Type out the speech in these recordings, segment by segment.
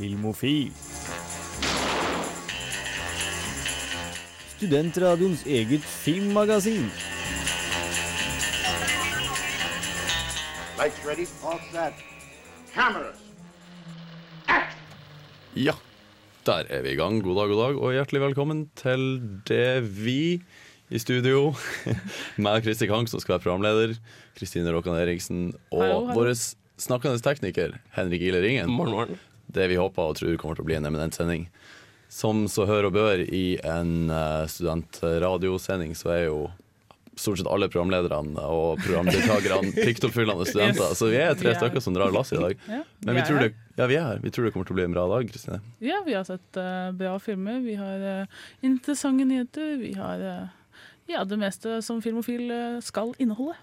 Filmofil. Studentradioens eget filmmagasin. Lights ready, all set. Cameras. Ja, der er vi i gang. God dag, god dag, og hjertelig velkommen til det vi i studio. Meg, Kristi Kang, som skal være programleder. Kristine Råkan Eriksen og vår snakkende tekniker Henrik Ile Ringen. Morgen, morgen. Det vi håper og tror kommer til å bli en eminent sending. Som så hør og bør i en uh, studentradiosending, så er jo stort sett alle programlederne og programdeltakerne pliktoppfyllende studenter. Så vi er tre er- stykker som drar lasset i dag. Men vi tror, det, ja, vi er her. Vi tror det kommer til å bli en bra dag. Kristine. Ja, vi har sett uh, bra filmer. Vi har uh, interessante nyheter. Vi har uh, ja, det meste som Filmofil eh, skal inneholde.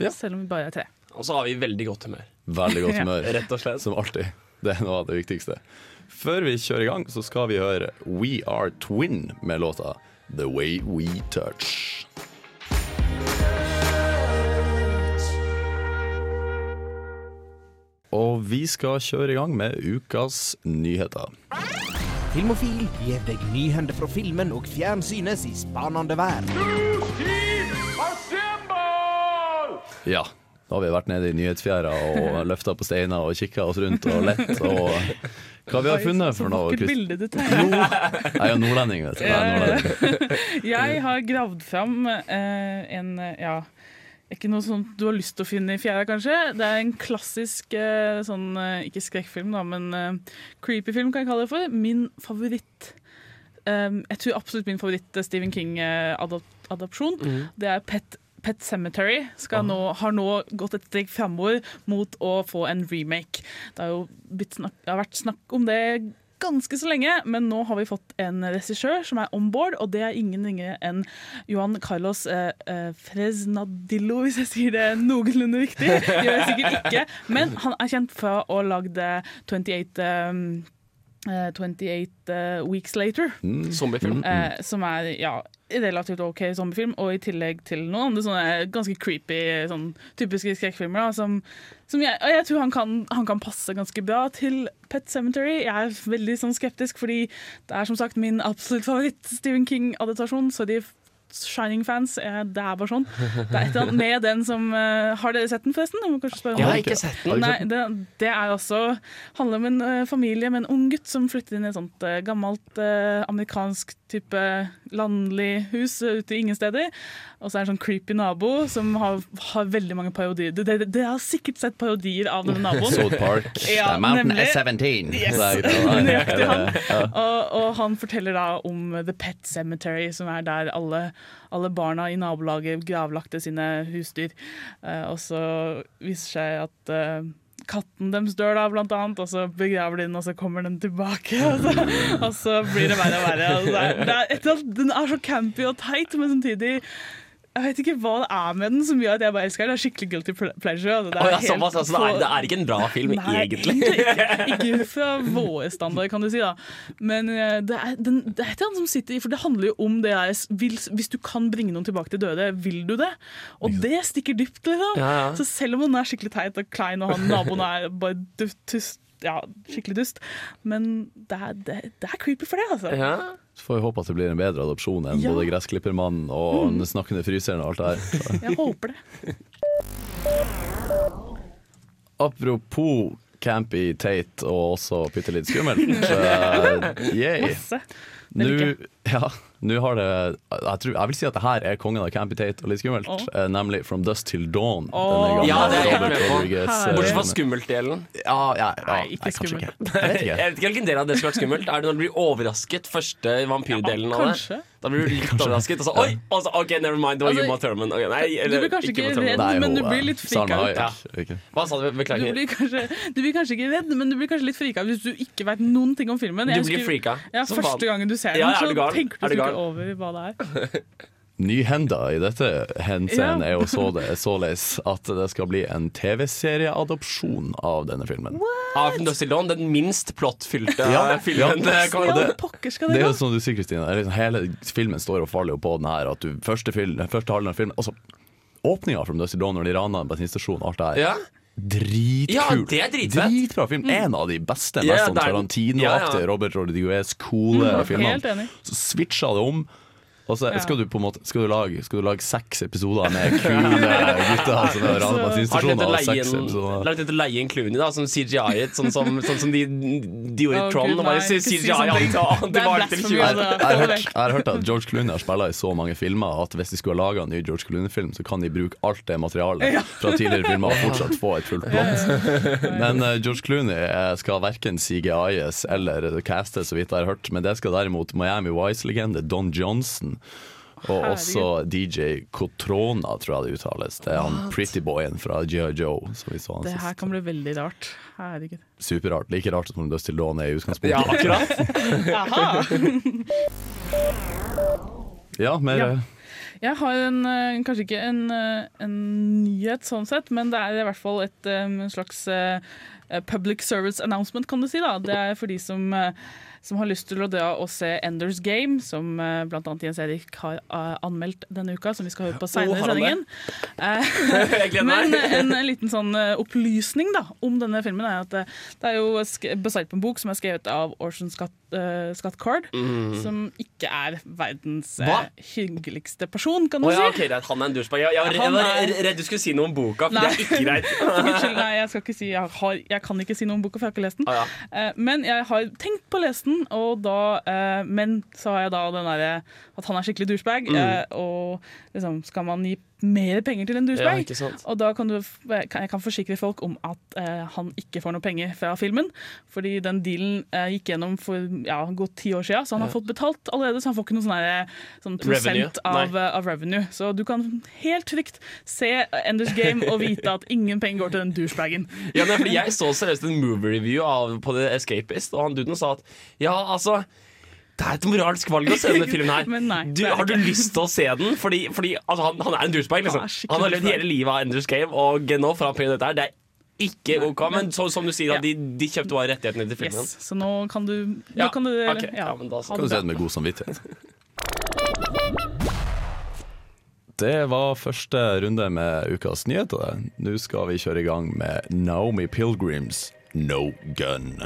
Ja. Selv om vi bare er tre. Og så har vi veldig godt humør. Veldig godt Ja. humør. Rett og slett. Som alltid. Det er noe av det viktigste. Før vi kjører i gang, så skal vi høre We Are Twin med låta The Way We Touch. Og vi skal kjøre i gang med ukas nyheter. Filmofil gir deg nyhender fra filmen og fjernsynets i spanende vær. Ja, da har vi vært nede i nyhetsfjæra og løfta på steiner og kikka oss rundt og lett. Og hva vi har funnet for noe? Så vakkert bilde du tar. Jeg er jo nordlending, vet du. Jeg nordlending. Jeg har gravd fram eh, en ja, ikke noe sånt du har lyst til å finne i fjæra, kanskje. Det er en klassisk eh, sånn, eh, ikke skrekkfilm, da, men eh, creepy film, kan jeg kalle det for. Min favoritt. Um, jeg tror absolutt min favoritt eh, Stephen King-adopsjon. Det er Pet, Pet Cemetery. Skal nå, har nå gått et steg framover mot å få en remake. Det har jo snakk, har vært snakk om det ganske så lenge, men nå har vi fått en regissør som er on board, og det er ingen ringere enn Johan Carlos eh, eh, Fresnadillo, hvis jeg sier det noenlunde riktig. Gjør jeg sikkert ikke, men han er kjent fra å ha lagd eh, 28 um, eh, 28 eh, Weeks Later. Zombiefilm. Eh, som er ja, relativt OK zombiefilm, og i tillegg til noen andre sånne ganske creepy, sånn typiske skrekkfilmer. Som, som jeg, og jeg tror han kan, han kan passe ganske bra til Pet Cemetery. Jeg er veldig sånn skeptisk, fordi det er som sagt min absolutt favoritt Stephen King-adaptasjon. Sorry, Shining-fans. eh, Det er bare sånn. Det er et eller annet med den som eh, Har dere sett den, forresten? Jeg må kanskje spørre om Jeg det. har ikke sett den. Nei, det, det er også handler om en eh, familie med en ung gutt som flytter inn i et sånt gammelt amerikansk type landlig hus ute i ingen steder. Og så er det en sånn creepy nabo som har, har veldig mange parodier. Dere har sikkert sett parodier av denne naboen. South Park. Ja, The Mountain nemlig. is 17. Yes. Nøyaktig han. Og, og han forteller da om The Pet Cemetery, som er der alle, alle barna i nabolaget gravlagte sine husdyr. Eh, og så viser seg at eh, katten deres dør, da, blant annet, og så begraver de den, og så kommer den tilbake. Og så, og så blir det verre og verre. Altså, det den er så campy og teit, men samtidig jeg vet ikke hva det er med den som gjør at jeg bare elsker den. Det er skikkelig guilty pleasure. Altså. Det oh, ja, helt såpass, altså, det, er, det er ikke en bra film, Nei, egentlig. ikke, ikke fra våre standarder, kan du si. da Men eh, det er, den, det er et eller annet som sitter i For det handler jo om det der vil, Hvis du kan bringe noen tilbake til døde, vil du det? Og det stikker dypt, liksom. Ja, ja. Så selv om den er skikkelig teit og klein, og han naboen er bare dust, ja, skikkelig dust, men det er, det, det er creepy for det, altså. Ja. Så får vi håpe at det blir en bedre adopsjon enn Ja. både Gressklippermannen og den snakkende fryseren og alt det her. Jeg håper det. Apropos campy, teit og også bitte litt skummelt. Uh, yeah. Masse. Nå ja, nå har det jeg, tror, jeg vil si at det her er kongen av campy, Tate og litt skummelt. Oh. eh, nemlig From Dusk Till Dawn. Oh. Ja, det er Robert. Rodriguez, eh, Bortsett fra skummelt-delen. Ja, ja, ja, Nei, ikke skummelt. ikke. Jeg vet ikke. hvilken del av det som skulle vært skummelt. Er det når du blir overrasket første vampyrdelen Ja, av det? Da blir du litt overrasket, og så oi! Og så, OK, never mind, det var Altså, Uma Thurman. Okay, nei, Du blir kanskje ikke redd, er men du blir litt frika ut. Ja. Hva sa du? Du blir, kanskje, du blir kanskje ikke redd, men du blir kanskje litt frika hvis du ikke vet noen ting om filmen. Du blir husker- frika. Ja, Første gangen du ser den, ja, så tenker Er du du ikke over hva det er. Nyhenda i dette henseende Ja. er jo så det, såleis at det skal bli en TV-serieadopsjon av denne filmen. Av Dust Till Dawn, den minst plottfylte Ja, filmen. ja, det det- pokker skal Det det er jo som du sier, Kristine. Liksom hele filmen står og faller jo på den her. At du første, film, første halvdelen av filmen Altså, åpninga fra Dawn når de rana en bensinstasjon og alt det her. Ja. dritkul. Ja, det er dritfett. Dritbra film. En av de beste, mest yeah, Tarantino-aktige, ja, ja. Robert Rodriguez, coole Mm, filmer. Så switcha det om. Og så Ja. skal du på en måte Skal du lage, skal du lage seks episoder med kule gutter altså, med seks lagt etter å leie inn Clooney da, som CGI-et, sånn som, sånn som de, de gjorde i Tron? Gud, ikke si CGI sånne ting. alt til Det varte til blasphemy, 20 Jeg, altså. jeg, har hørt, jeg har hørt at George Clooney har spilt i så mange filmer at hvis de skulle laga en ny George Clooney-film, så kan de bruke alt det materialet fra tidligere filmer og fortsatt få et fullt plott. Men uh, George Clooney eh, skal verken CGI-es eller castes, så vidt jeg har hørt. Men det skal derimot Miami Wise-legende Don Johnson. Og Herregud. også DJ Cotrona, tror jeg det uttales. Det er han prettyboyen fra G.I. Joe. Som vi så han Det her kan bli veldig rart. Herregud. Superrart. Like rart som Dusty Dawn er i utgangspunktet. Ja, akkurat. Ja, mer Ja. Jeg har en, eh, kanskje ikke en, eh, en nyhet sånn sett, men det er i hvert fall et eh, slags public service announcement, kan du si. da. Det er for de som, som har lyst til å dra å se Enders Game, som uh, blant annet Jens Erik har uh, anmeldt denne uka, som vi skal høre på senere i sendingen. Eh, Men en, en liten sånn eh, opplysning da, om denne filmen er at det, er jo basert på en bok som er skrevet av Orson Scott, Scott Card, som ikke er verdens eh, Mm. Hyggeligste person, kan du oh, ja, si. ok, greit. Han er en douchebag. Jeg, jeg, jeg var redd du skulle si noe om boka, for Nei. det er ikke greit. Skyld, nei, jeg skal ikke si jeg, har, jeg kan ikke si noe om boka, for jeg har ikke lest den. Ah, ja. Eh, men jeg har tenkt på å lese den, og da, eh, men så har jeg da den derre at han er skikkelig douchebag. eh, og liksom, skal man gi mer penger til en douchebag. Ja, og da kan du, jeg kan forsikre folk om at eh, han ikke får noe penger fra filmen. Fordi den dealen eh, gikk gjennom for ja, godt ti år siden, så han har fått betalt allerede. Så han får ikke noe sånn, der, sånn Revenue. prosent av, eh, av revenue. Så du kan helt trygt se Enders Game og vite at ingen penger går til den douchebagen. Ja, Jeg så seriøst en movie review av, på The Escapist, og han duden sa at ja, altså det er et moralsk valg å se denne filmen her. Men nei, du, har du lyst til å se den? Fordi, fordi altså, han, han er en douchebag. Liksom. Han Han har levd hele livet av Enders Game, og nå får han penger dette her. Det er ikke OK. Men så, som du sier, Ja. da, de, de kjøpte bare rettighetene til filmen. Yes, så nå kan du, nå Ja, kan du okay. ja, men da så. Kan du se den med god samvittighet. Det var første runde med ukas nyheter. Nå skal vi kjøre i gang med Naomi Pilgrims No Gun.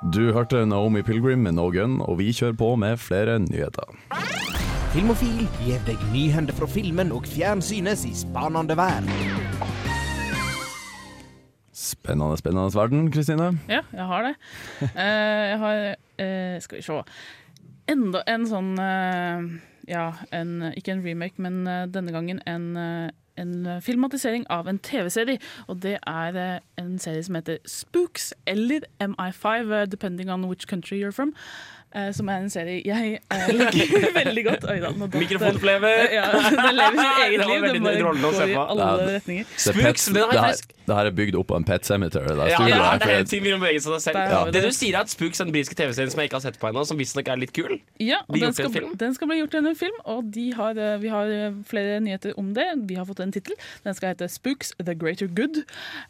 Du hørte Naomi Pilgrim med No Gun, og vi kjører på med flere nyheter. Filmofil gir deg nyhender fra filmen og fjernsynets i spanende verden. Spennende, spennende verden, Kristine. Ja, jeg har det. Eh, jeg har eh, Skal vi se Enda en sånn eh, Ja, en, ikke en remake, men denne gangen en, en filmatisering av en TV-serie. Og det er eh, en serie som heter Spooks, eller MI5, eh, depending on which country you're from. Eh, som er en serie jeg uh, liker veldig godt. Oi da. Mikrofonflever! Ja, den lever sitt Det eget liv. veldig Den bare å se går i på. alle Det retninger. Spooks, det, her, det her er bygd opp på en pet cemetery. Det er Ja, ja, det er helt ting seg selv. Der Det du sier er at Spooks er den britiske TV-serien som jeg ikke har sett på ennå, som visstnok er litt kul. Ja, og den skal, den skal bli gjort til en film, og de har, eh, vi har flere nyheter om det. Vi har fått en tittel. Den skal hete Spooks The Greater Good.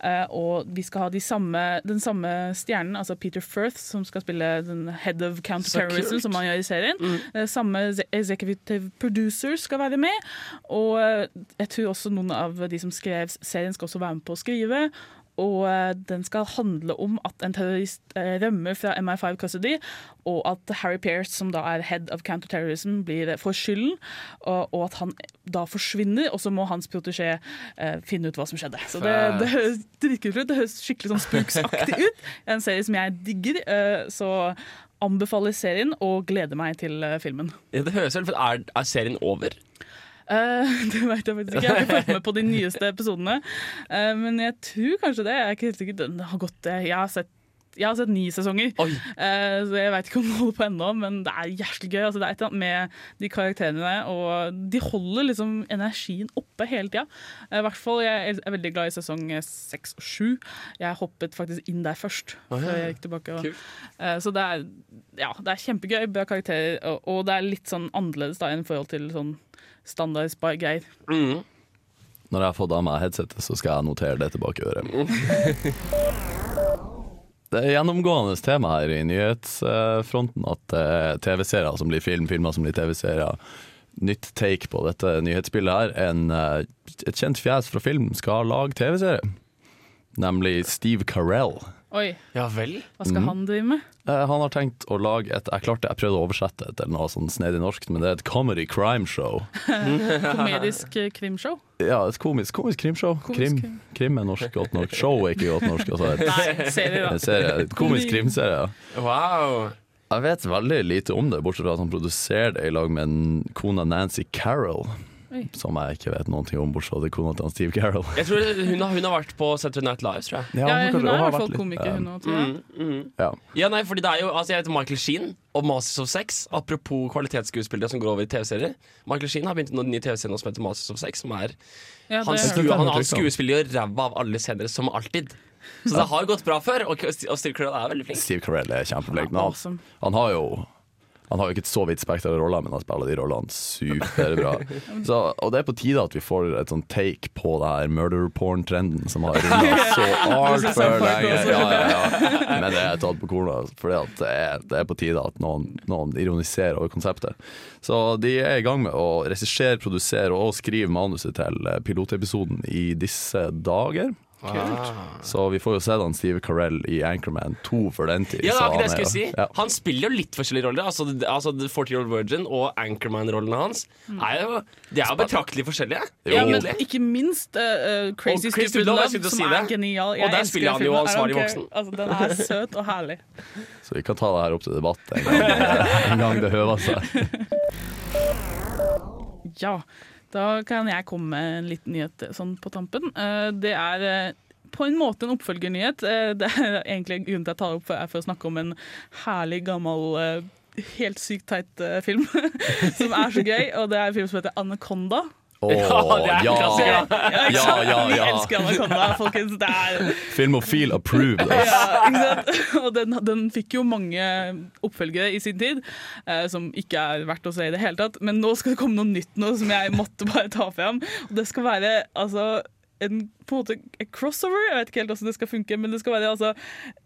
Eh, og vi skal ha de samme, den samme stjernen, altså Peter Firth, som skal spille den head of counterterrorism, kult. som han gjør i serien. Mm. samme executive producer skal være med. Og eh, jeg tror også noen av de som skrev serien, skal også være med på å skrive. Og eh, den skal handle om at en terrorist eh, rømmer fra MI5 custody, og at Harry Pearce, som da er head of counterterrorism, blir, eh, får skylden, og, og at han da forsvinner, og så må hans protesjé eh, finne ut hva som skjedde. Så det, det høres dritkult ut. Det høres skikkelig sånn spooksaktig ut. En serie som jeg digger, eh, så anbefaler serien og gleder meg til eh, filmen. Ja, det høres vel, for er, er serien over? Uh, det vet jeg faktisk ikke. Jeg har ikke fulgt med på de nyeste episodene. Uh, men jeg tror kanskje det. Jeg er ikke helt sikker. Den har gått Jeg har sett jeg har sett ni sesonger, Oi. Eh, så jeg vet ikke om den holder på ennå, men det er jævlig gøy. Altså, det er et eller annet med de karakterene, og de holder liksom energien oppe hele tida. I hvert fall, Jeg er veldig glad i sesong seks og sju. Jeg hoppet faktisk inn der først. Å, ja. jeg gikk tilbake. Og, Eh, så det er, ja, det er kjempegøy, bra karakterer, og, og det er litt sånn annerledes da enn forhold til sånn standard spy-greier. Mm. Når jeg har fått av meg headsetet, så skal jeg notere det tilbake i øret. Det er gjennomgående tema her i nyhetsfronten at er TV-serier som blir film, filmer som blir TV-serier. Nytt take på dette nyhetsbildet her. En, eh, et kjent fjes fra film skal lage TV-serie. Nemlig Steve Carell. Oi, Ja vel? hva skal han drive med? Eh, han har tenkt å lage et Jeg klarte, jeg prøvde å oversette det til noe sånn snedig norsk, men det er et comedy crime show. Komedisk eh, krimshow? Ja, et komisk, komisk krimshow. Komisk Krim, krim. krim er norsk godt nok. Show er ikke godt norsk. Altså et, Nei, serie, da. serie, et komisk krimserie. Wow. Jeg vet veldig lite om det, bortsett fra at han produserer det i lag med en kona Nancy Carroll. Oi. Som jeg ikke vet noen ting om, bortsett fra kona til Steve Carroll. Jeg tror hun har, hun har vært på Saturday Night Live, tror jeg. Ja, hun er i hvert fall komiker, hun òg, tror jeg. Mm, mm. Ja. Ja, nei, fordi det er jo, altså Jeg heter Michael Sheen og Masters of Sex. Apropos kvalitetsskuespillere som går over i TV-serier. Michael Sheen har begynt en ny TV-serie som heter Masters of Sex. Som er Ja, Han, det sku, han, han skuespiller jo ræva av alle scener, som alltid. Så det har gått bra før, og, og Steve Carell er veldig flink. Steve Carell er kjempeflink. Han, Awesome. han har jo han har jo ikke et så vidt spekter av roller, men han spiller de rollene superbra. Så, og det er på tide at vi får et sånn take på det her murder porn-trenden som har runda så altfor lenge. Ja, ja, ja. Men det er tatt på kornet, for det det er på tide at noen, noen ironiserer over konseptet. Så de er i gang med å regissere, produsere og skrive manuset til pilotepisoden i disse dager. Så vi får jo se han Steve Carell i Anchorman 2 for den tid. Ja, det var ikke det jeg han skulle si. ja. Han spiller jo litt forskjellige roller. Altså, altså The 40 Year Old Virgin og Anchorman-rollene hans er jo, De er jo betraktelig forskjellige. Ja, men ikke minst eh, Crazy Og Stupid Love, Love, jeg som si er det. genial. Og der spiller han jo ansvarlig voksen. Altså, den er søt og herlig. Så vi kan ta det her opp til debatt en gang, en gang det høver seg. Ja, da kan jeg komme med en liten nyhet eh, sånn på tampen. Eh, Det er eh, på en måte en oppfølgernyhet. Det er egentlig grunnen til at jeg tar opp, er for å snakke om en herlig, gammel Helt sykt teit film som er så gøy. Og det er en film som heter Anaconda. Åh, Ja, ja, Ja, Ja, Vi elsker Anaconda, folkens. Det er Filmofil approved. Og den, den fikk jo mange oppfølgere i sin tid, eh, som ikke er verdt å se i det hele tatt. Men nå skal det komme noe nytt nå som jeg måtte bare ta fram. Og det skal være altså en, på en måte en crossover. Jeg vet ikke helt hvordan det skal funke, men det skal være altså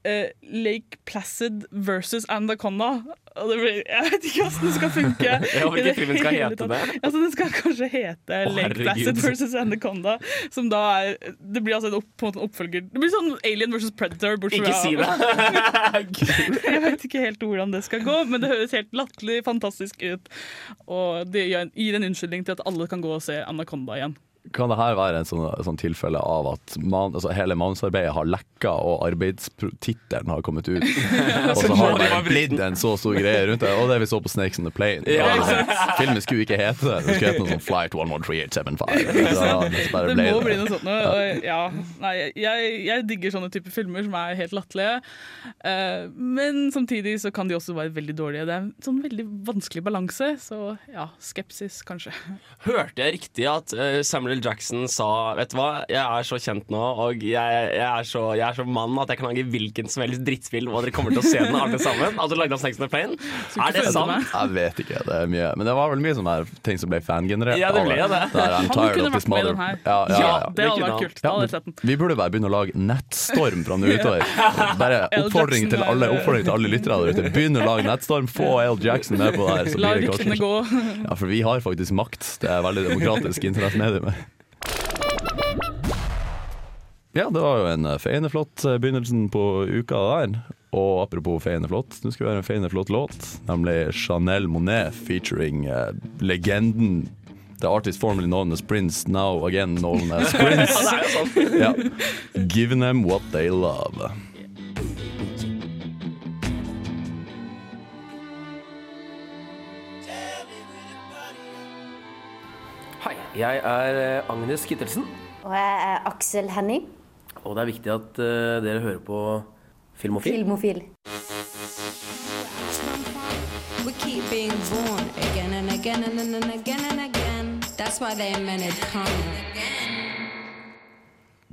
eh, Lake Placid versus Anaconda. Blir, jeg vet ikke hvordan det skal funke. I ikke det skal hete det. Altså, den skal kanskje hete Å, Lake. Placid versus Anaconda. Som da er Det blir altså en, opp, på en oppfølger. Det blir sånn Alien versus Predator. Ikke si det! jeg vet ikke helt hvordan det skal gå, men det høres helt latterlig fantastisk ut. Og det gir en unnskyldning til at alle kan gå og se Anaconda igjen. Kan det her være en sånn, sånn tilfelle av at man, altså hele manusarbeidet har lekka og arbeidstittelen har kommet ut? og så har det blitt en så stor greie rundt det. Og det vi så på Snakes on the Plane. Ja, Ja, Filmen skulle ikke hete det. Den skulle hete noe sånn Flight 113875. Så det Det må det. bli noe sånt noe. Og ja, nei, jeg, jeg digger sånne typer filmer som er helt latterlige. Eh, men samtidig så kan de også være veldig dårlige. Det er en sånn veldig vanskelig balanse, så ja, skepsis kanskje. Hørte jeg riktig at uh, Samuel L. Jackson sa Vet du hva, jeg er så kjent nå, og jeg, jeg, er, så, jeg er så mann at jeg kan lage hvilken som helst drittfilm, og dere kommer til å se den alle sammen? Altså lagde han Snakes on the Plane? Er det sant? meg. Jeg vet ikke, det er mye Men det var vel mye sånne her ting som ble fangenerert. Ja, det ble det. Der, Han kunne vært med i den her. Ja, ja, ja, det det hadde vært kult. Da hadde jeg sett den. Vi burde bare begynne å lage nettstorm fra nå utover. Bare oppfordring til alle, oppfordring til alle lyttere der ute. Begynn å lage nettstorm, få L. Jackson med på det her. Så La blir det ryktene gå. Ja, for vi har faktisk makt. Det er veldig demokratisk internettmedium. Ja, det var jo en eh, feiende flott eh, begynnelsen på uka der. Og apropos feineflott, nå skal vi høre en feineflott låt. Nemlig Chanel Monet featuring uh, legenden The artist formerly known as Prince, now again known as Prince. ja. Giving them what they love. Hei, jeg er Agnes Kittelsen, Og jeg er Aksel Henning, og det er viktig at eh, dere hører på Filmofil. filmofil.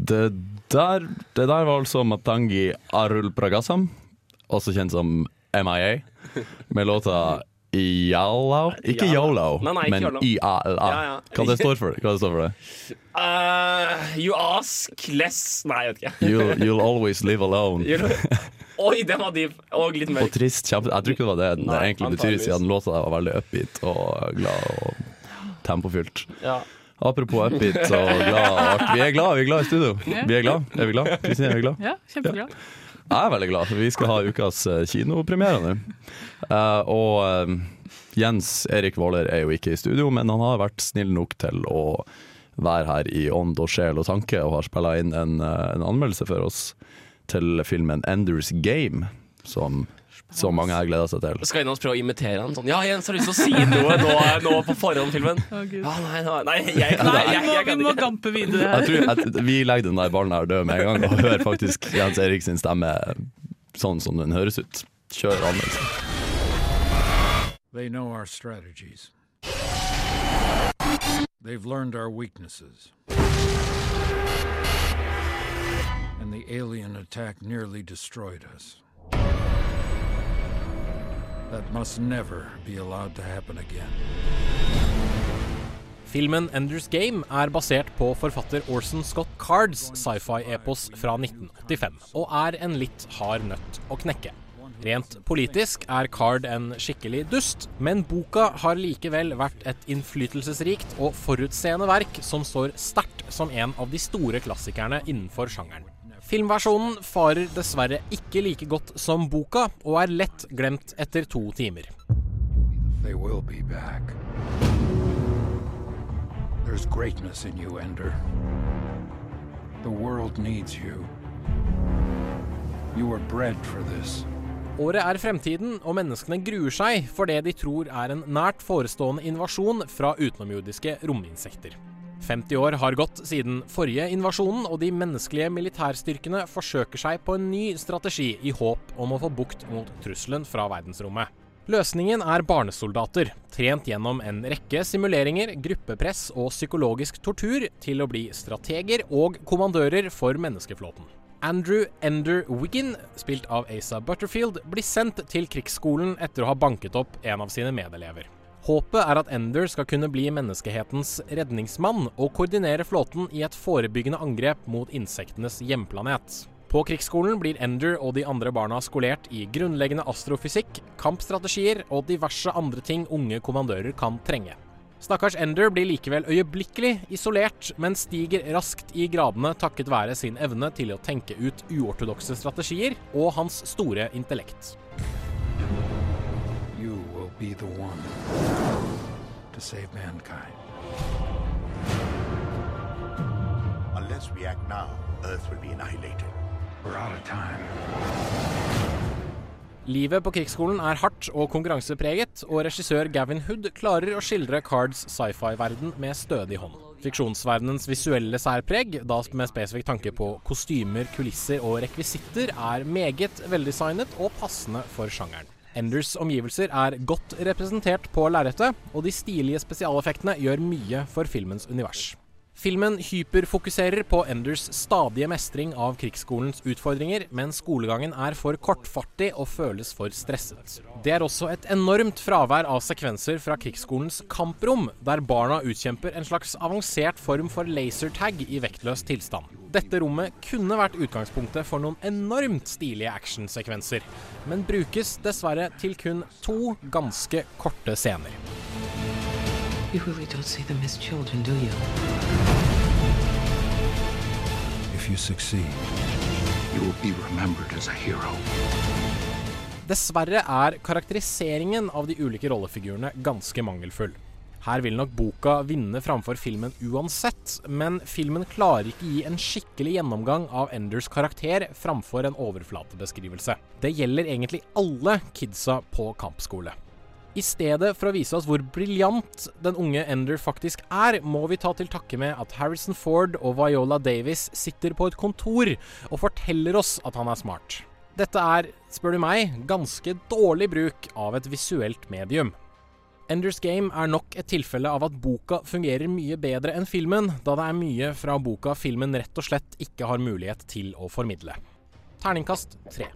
Det der, det der var altså Matangi Arul Pragasam, også kjent som MIA, med låta Yalo. Ikke YOLO, Nei, nei, ikke men. IALA. Ja, ja. Hva det står for? Hva det står for det? Uh, you ask less Nei, jeg vet ikke. You'll, you'll always live alone. Oi, den var dyp! Og litt Og trist. Kjempe, jeg tror ikke det var det den Nei, egentlig betyr, siden låta der var veldig upbeat og glad og tempofylt. Ja. Apropos upbeat og glad og artig. Vi er glad, vi er glad i studio. Vi er glad. Er vi glad? Kristine, er vi glad? Ja, kjempeglad. Jeg er veldig glad, for vi skal ha ukas eh, kinopremiere nå. Uh, og uh, Jens Erik Våler er jo ikke i studio, men han har vært snill nok til å være her i ånd og sjel og tanke, og har spilla inn en, en anmeldelse for oss til filmen Enders Game, som så mange har gleda seg til. Skal en av oss prøve å imitere han sånn Ja, Jens har lyst til å si noe nå, nå på forhånd, filmen. Gud. Ja, nei, nei, nei, jeg, nei, Nei, jeg, vi må, jeg vi må gampe videre Jeg tror at Vi legger den der ballen her død med en gang, og hører faktisk Jens Erik sin stemme sånn som den høres ut. Kjør anmeldelsen. They know our strategies. They've learned our weaknesses. And the alien attack nearly destroyed us. That must never be allowed to happen again. Filmen Enders Game er basert på forfatter Orson Scott Cards sci-fi-epos fra 1985, og er en litt hard nøtt å knekke. Rent politisk er Card en skikkelig dust, men boka har likevel vært et innflytelsesrikt og forutseende verk som står sterkt som en av de store klassikerne innenfor sjangeren. Filmversjonen farer dessverre ikke like godt som boka, og er lett glemt etter to timer. They will be back. There's greatness in you, Ender. The world needs you. You were bred for this. Året er fremtiden, og menneskene gruer seg for det de tror er en nært forestående invasjon fra utenomjordiske rominsekter. 50 år har gått siden forrige invasjonen, og de menneskelige militærstyrkene forsøker seg på en ny strategi i håp om å få bukt mot trusselen fra verdensrommet. Løsningen er barnesoldater, trent gjennom en rekke simuleringer, gruppepress og psykologisk tortur til å bli strateger og kommandører for menneskeflåten. Andrew Ender Wiggin, spilt av Asa Butterfield, blir sendt til krigsskolen etter å ha banket opp en av sine medelever. Håpet er at Ender skal kunne bli menneskehetens redningsmann og koordinere flåten i et forebyggende angrep mot insektenes hjemplanet. På krigsskolen blir Ender og de andre barna skolert i grunnleggende astrofysikk, kampstrategier og diverse andre ting unge kommandører kan trenge. Stakkars Ender blir likevel øyeblikkelig isolert, men stiger raskt i gradene takket være sin evne til å tenke ut uortodokse strategier og hans store intellekt. You will be the to save mankind. Unless we act now, Earth will be annihilated. We're out of time. Livet på krigsskolen er hardt og konkurransepreget, og regissør Gavin Hood klarer å skildre Cards sci-fi-verden med stødig hånd. Fiksjonsverdenens visuelle særpreg, da med spesifikk tanke på kostymer, kulisser og rekvisitter, er meget veldesignet og passende for sjangeren. Enders omgivelser er godt representert på lerretet, og de stilige spesialeffektene gjør mye for filmens univers. Filmen hyperfokuserer på Enders stadige mestring av krigsskolens utfordringer, men skolegangen er for kortfartig og føles for stresset. Det er også et enormt fravær av sekvenser fra krigsskolens kamprom, der barna utkjemper en slags avansert form for lasertag i vektløs tilstand. Dette rommet kunne vært utgangspunktet for noen enormt stilige actionsekvenser, men brukes dessverre til kun to ganske korte scener. You really don't see them as children, do you? If you succeed, you will be remembered as a hero. Dessverre er karakteriseringen av de ulike rollefigurene ganske mangelfull. Her vil nok boka vinne framfor filmen uansett, men filmen klarer ikke gi en skikkelig gjennomgang av Enders karakter framfor en overflatebeskrivelse. Det gjelder egentlig alle kidsa på kampskole. I stedet for å vise oss hvor briljant den unge Ender faktisk er, må vi ta til takke med at Harrison Ford og Viola Davis sitter på et kontor og forteller oss at han er smart. Dette er, spør du meg, ganske dårlig bruk av et visuelt medium. Enders Game er nok et tilfelle av at boka fungerer mye bedre enn filmen, da det er mye fra boka filmen rett og slett ikke har mulighet til å formidle. Terningkast tre.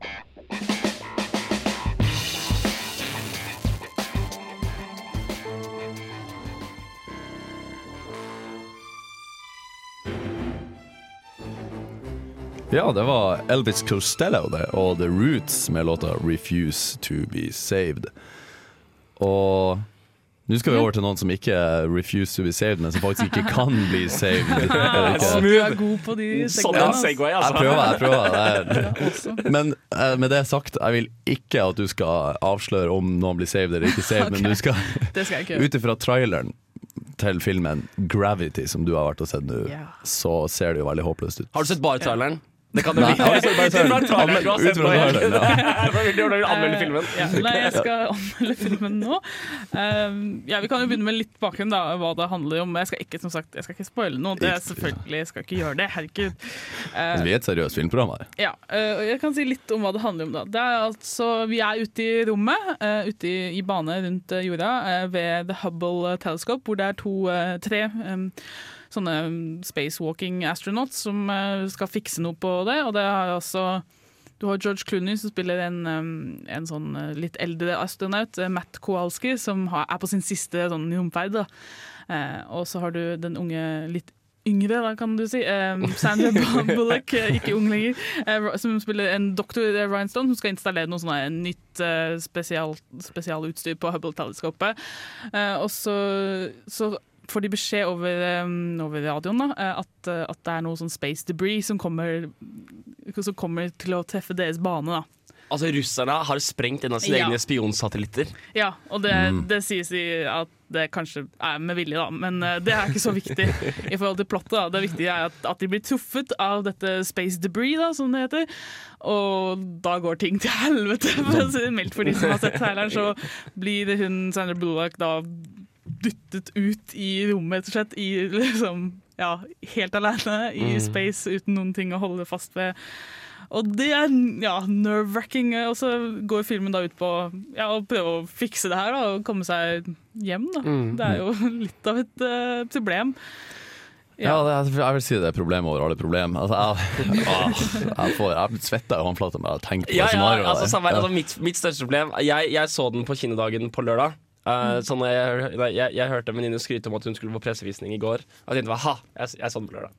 Ja, det var Elvis Costello det, og The Roots med låta 'Refuse to be Saved'. Og nå skal vi over til noen som ikke refuse to be saved, men som faktisk ikke kan bli saved. Du er god på de Sånn en segway, altså. Jeg prøver, jeg prøver. Det er. Men eh, med det sagt, jeg vil ikke at du skal avsløre om noen blir saved eller ikke saved, men du skal ut ifra traileren til filmen 'Gravity', som du har vært og sett nå, så ser det jo veldig håpløst ut. Har du sett bare traileren? Det kan det bli. jeg? Anmelde filmen? Nei, jeg skal anmelde filmen nå. Um, ja, Vi kan jo begynne med litt bakgrunn, da, hva det handler om. Jeg skal ikke som sagt, jeg skal ikke spoile noe. Det er selvfølgelig, jeg skal ikke gjøre det. Herregud. Altså, vi er et seriøst filmprogram her. ja, uh, jeg kan si litt om hva det handler om. da. Det er altså, Vi er ute i rommet, uh, ute i, i bane rundt eh, jorda, ved The Hubble Telescope, hvor det er to, tre em, sånne spacewalking astronauts som eh, skal fikse noe på det. Og det har også du har George Clooney som spiller en, en sånn eh, litt eldre astronaut, eh, Matt Kowalski, som har, er på sin siste sånn romferd. Og så har du den unge, litt yngre, da, kan du si. Eh, Sandra Bullock, ikke ung lenger, som spiller en doktor Rhinestone, som skal installere noe sånne, nytt spesial, spesialutstyr på Hubble-teleskopet. Eh, og så, så får de beskjed over, um, over radioen da, eh, at, eh, at det er noe sånn space debris som kommer, som kommer til å treffe deres bane. da. Altså, russerne har sprengt en av sine Ja. egne spionsatellitter. Ja, og det, Mm. det sies i at det kanskje er med vilje, da, men eh, det er ikke så viktig i forhold til plottet. Da. Det viktige er at, at de blir truffet av dette space debris, da, som det heter. Og da går ting til helvete, for å si det mildt. For de som har sett traileren, så blir hun Sandra Bullock da dyttet ut i rommet, rett og slett. I liksom ja, helt alene i Mm. space uten noen ting å holde fast ved. Og det er ja, nerve-wracking. Og så går filmen da ut på ja, å prøve å fikse det her da, og komme seg hjem. Da. Mm. Det er jo litt av et uh, problem. Ja, det, er- jeg vil si det er problem over alle problem. Altså, jeg, ah, jeg, får, jeg svetter i håndflata bare av å tenke på Ja, det ja, scenarioet. altså, Ja. altså, mitt, mitt største problem jeg, jeg så den på kinodagen på lørdag. Uh, sånn jeg, nei, jeg, jeg hørte en venninne skryte om at hun skulle på pressevisning i går. Og jeg tenkte ha, jeg, jeg så den på lørdag.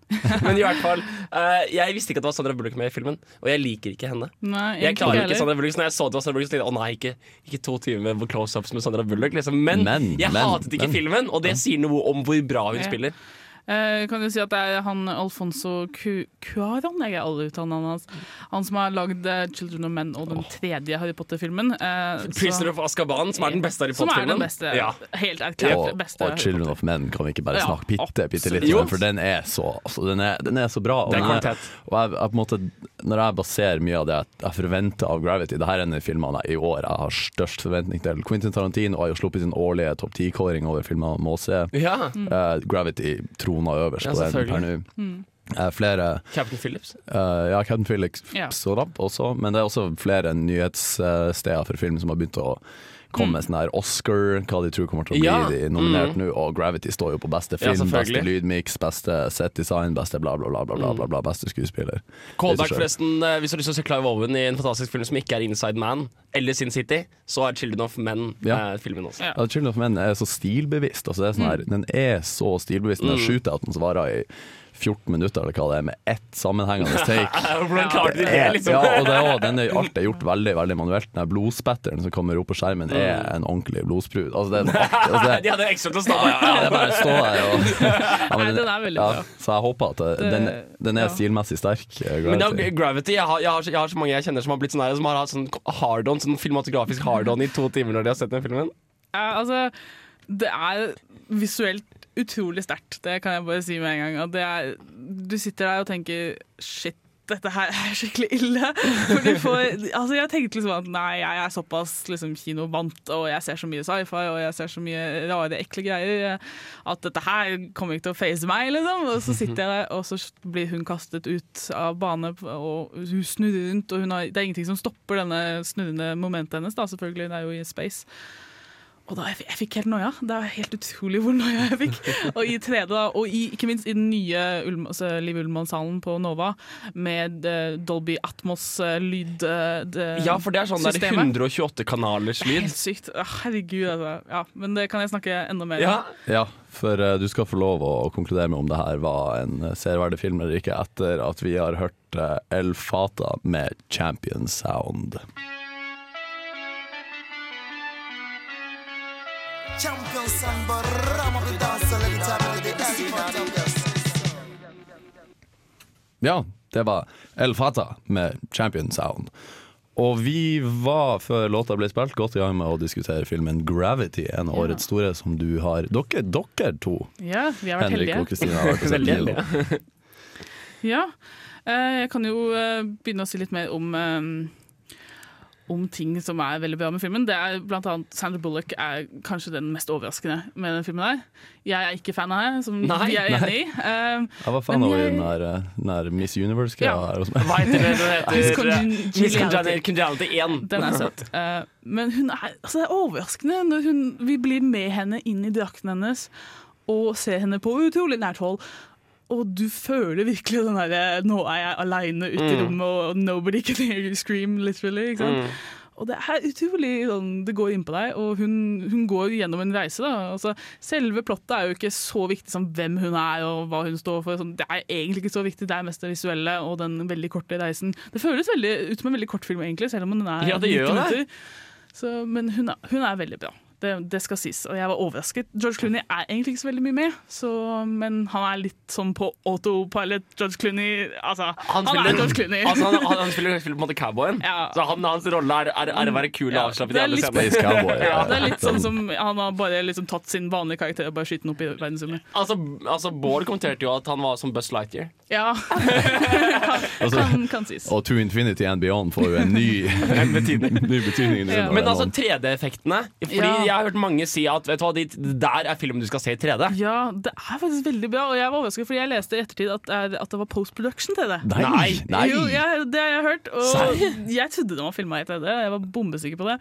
Men i hvert fall uh, Jeg visste ikke at det var Sandra Bullock med i filmen, og jeg liker ikke henne. Nei, Jeg klarer ikke ikke. Sandra Bullock Så når jeg så det var Sandra Bullock, så tenkte jeg å nei, ikke, ikke to timer med close-ups med Sandra Bullock. Liksom. Men, Men, jeg men, hatet ikke men. filmen, og det sier noe om hvor bra hun Ja. spiller. Eh, kan du si at det er han Alfonso Cu- Cuaron, jeg er alle uttalen hans. Han som har lagd eh, 'Children of Men' og den tredje Harry Potter-filmen. Eh, 'Prisoner of Azkaban', som er den beste Harry Som er Potter-filmen. den beste, Ja. helt erklært og, beste. og 'Children of Men' kan vi ikke bare Ja, snakke bitte, bitte litt om, for den er så, altså, den er, den er så bra. Og Det er og jeg, jeg, på en måte, når jeg baserer mye av det jeg, jeg forventer av Gravity Det her er en av filmene i år jeg har størst forventning til. Quentin Tarantino har jo sluppet sin årlige topp ti-kåring over filmer må se. Ja. Eh, Gravity troner øverst Ja, på den per nå. Mm. Eh, flere Captain Phillips. Uh, Ja, Captain Phillips Ja. så da også, men det er også flere nyhetssteder for film som har begynt å komme med sånn her Oscar, hva de tror kommer til å bli Ja, de nominert mm. nå, og Gravity står jo på beste Ja, film, beste lydmiks, lydmix, beste set-design, beste bla, bla, bla, bla, bla, bla, bla beste skuespiller. Callback, forresten. eh, Hvis du har lyst til å se Clive Owen i en fantastisk film som ikke er Inside Man eller Sin City, så er 'Children of Men' Ja. eh, filmen også. Ja. Ja, Children of Men er så stilbevisst. Altså det er sånn her, Den er så stilbevisst. Den Mm. shooter-outen som varer i 14 minutter, eller hva det er, med ett sammenhengende take. Det, er, liksom? ja, og det er, også- den er, alt er gjort veldig veldig manuelt. Den blodspetteren som kommer opp på skjermen, er en ordentlig blodsprut. Altså, det er. Altså, det, De hadde ekstra til å stå der. ja, det er bare å stå der og ja, den er veldig ja. Så jeg håper at det, den, den er stilmessig sterk. Gravity. Men da, Gravity. jeg har, jeg, har, jeg har så mange jeg kjenner som har blitt sånn her, som har hatt sånn hard-on, sånn filmatografisk hard-on i to timer når de har sett den filmen. Ja, altså, det er visuelt utrolig sterkt, det kan jeg bare si med en gang. Er, du sitter der og tenker shit, dette her er skikkelig ille. Får, altså jeg tenkte liksom at nei, jeg er såpass liksom, kinovant, og jeg ser så mye sci-fi og jeg ser så mye rare, ekle greier, at dette her kommer ikke til å face meg. Liksom. Og så sitter jeg der, og så blir hun kastet ut av bane, og hun snurrer rundt, og hun har, det er ingenting som stopper denne snurrende momentet hennes, da, selvfølgelig. Det er jo i space. Og da jeg, jeg fikk helt noia. Det er helt utrolig hvor noia jeg fikk. Og i 3D, da, og i, ikke minst i den nye Ulm, altså Liv Ullmann-salen på Nova, med uh, Dolby Atmos-lyd Ja, for det er sånn der 128 kanalers lyd. Helt sykt. Herregud, altså. Ja, men det kan jeg snakke enda mer om. Ja. Ja, for uh, du skal få lov å, å konkludere med om det her var en serverdig film eller ikke, etter at vi har hørt uh, El Fata med Champion Sound. Champion samba, bara man danser, dansa lägger tabben i det är Ja, det var El Fata med Champion Sound. Og vi var, før låta ble spilt, godt i gang med å diskutere filmen Gravity, en av Ja. årets store som du har Dere, dere to, Ja, vi har vært Henrik heldige. og Kristina, har vært og sett Veldig heldige. Ja. eh, Jeg kan jo eh, begynne å si litt mer om eh, om ting som er veldig bra med filmen. Det er blant annet Sandra Bullock er kanskje den mest overraskende med den filmen. der. Jeg er ikke fan av henne, som Nei, vi er enig i. Um, Jeg var fan var av jeg- der, eh, der Miss Universe-greia Ja. her. Hva heter det? Den heter Miss Congeniality 1. Den er søt. Uh, men hun er, altså det er overraskende når hun, vi blir med henne inn i drakten hennes og ser henne på utrolig nært hold. Og du føler virkelig den derre 'nå er jeg aleine ute i Mm. rommet, og nobody can hear you scream', literally. Mm. Og det er utrolig sånn, Det går inn på deg, og hun, hun går gjennom en reise. da altså, Selve plottet er jo ikke så viktig som hvem hun er og hva hun står for. Sånn, det er egentlig ikke så viktig, det er mest det visuelle og den veldig korte reisen. Det føles veldig ut som en veldig kort film, egentlig, selv om den er Ja, det gjør det. Så, men hun er, hun er veldig bra. Det, det skal sies. Og jeg var overrasket. George Clooney er egentlig ikke så veldig mye med, så, men han er litt sånn på autopilot. George Clooney Altså, han, spiller- er George Clooney. Altså, han, han, han spiller, spiller på en måte cowboyen. Ja. Så han, hans rolle er, er, er å være kul og Ja, avslappet det er litt-. Ja, det er sånn som Han har bare liksom tatt sin vanlige karakter og bare skytt den opp i verdensrommet. Altså, altså, Bård kommenterte jo at han var som Buzz Lightyear. Ja. kan, kan, kan sies. Og To Infinity and Beyond får jo en ny, En betydning. ny betydning. Men altså 3D-effektene. Fordi Ja. Jeg har hørt mange si at vet du hva, det der er filmen du skal se i 3D. Ja, det er faktisk veldig bra, og jeg var overrasket, fordi jeg leste i ettertid at, det er- at det var post-production til det. Nei! nei. Jo, jeg, det har jeg hørt, og Sær? jeg trodde den var filma i 3D. Jeg var bombesikker på det.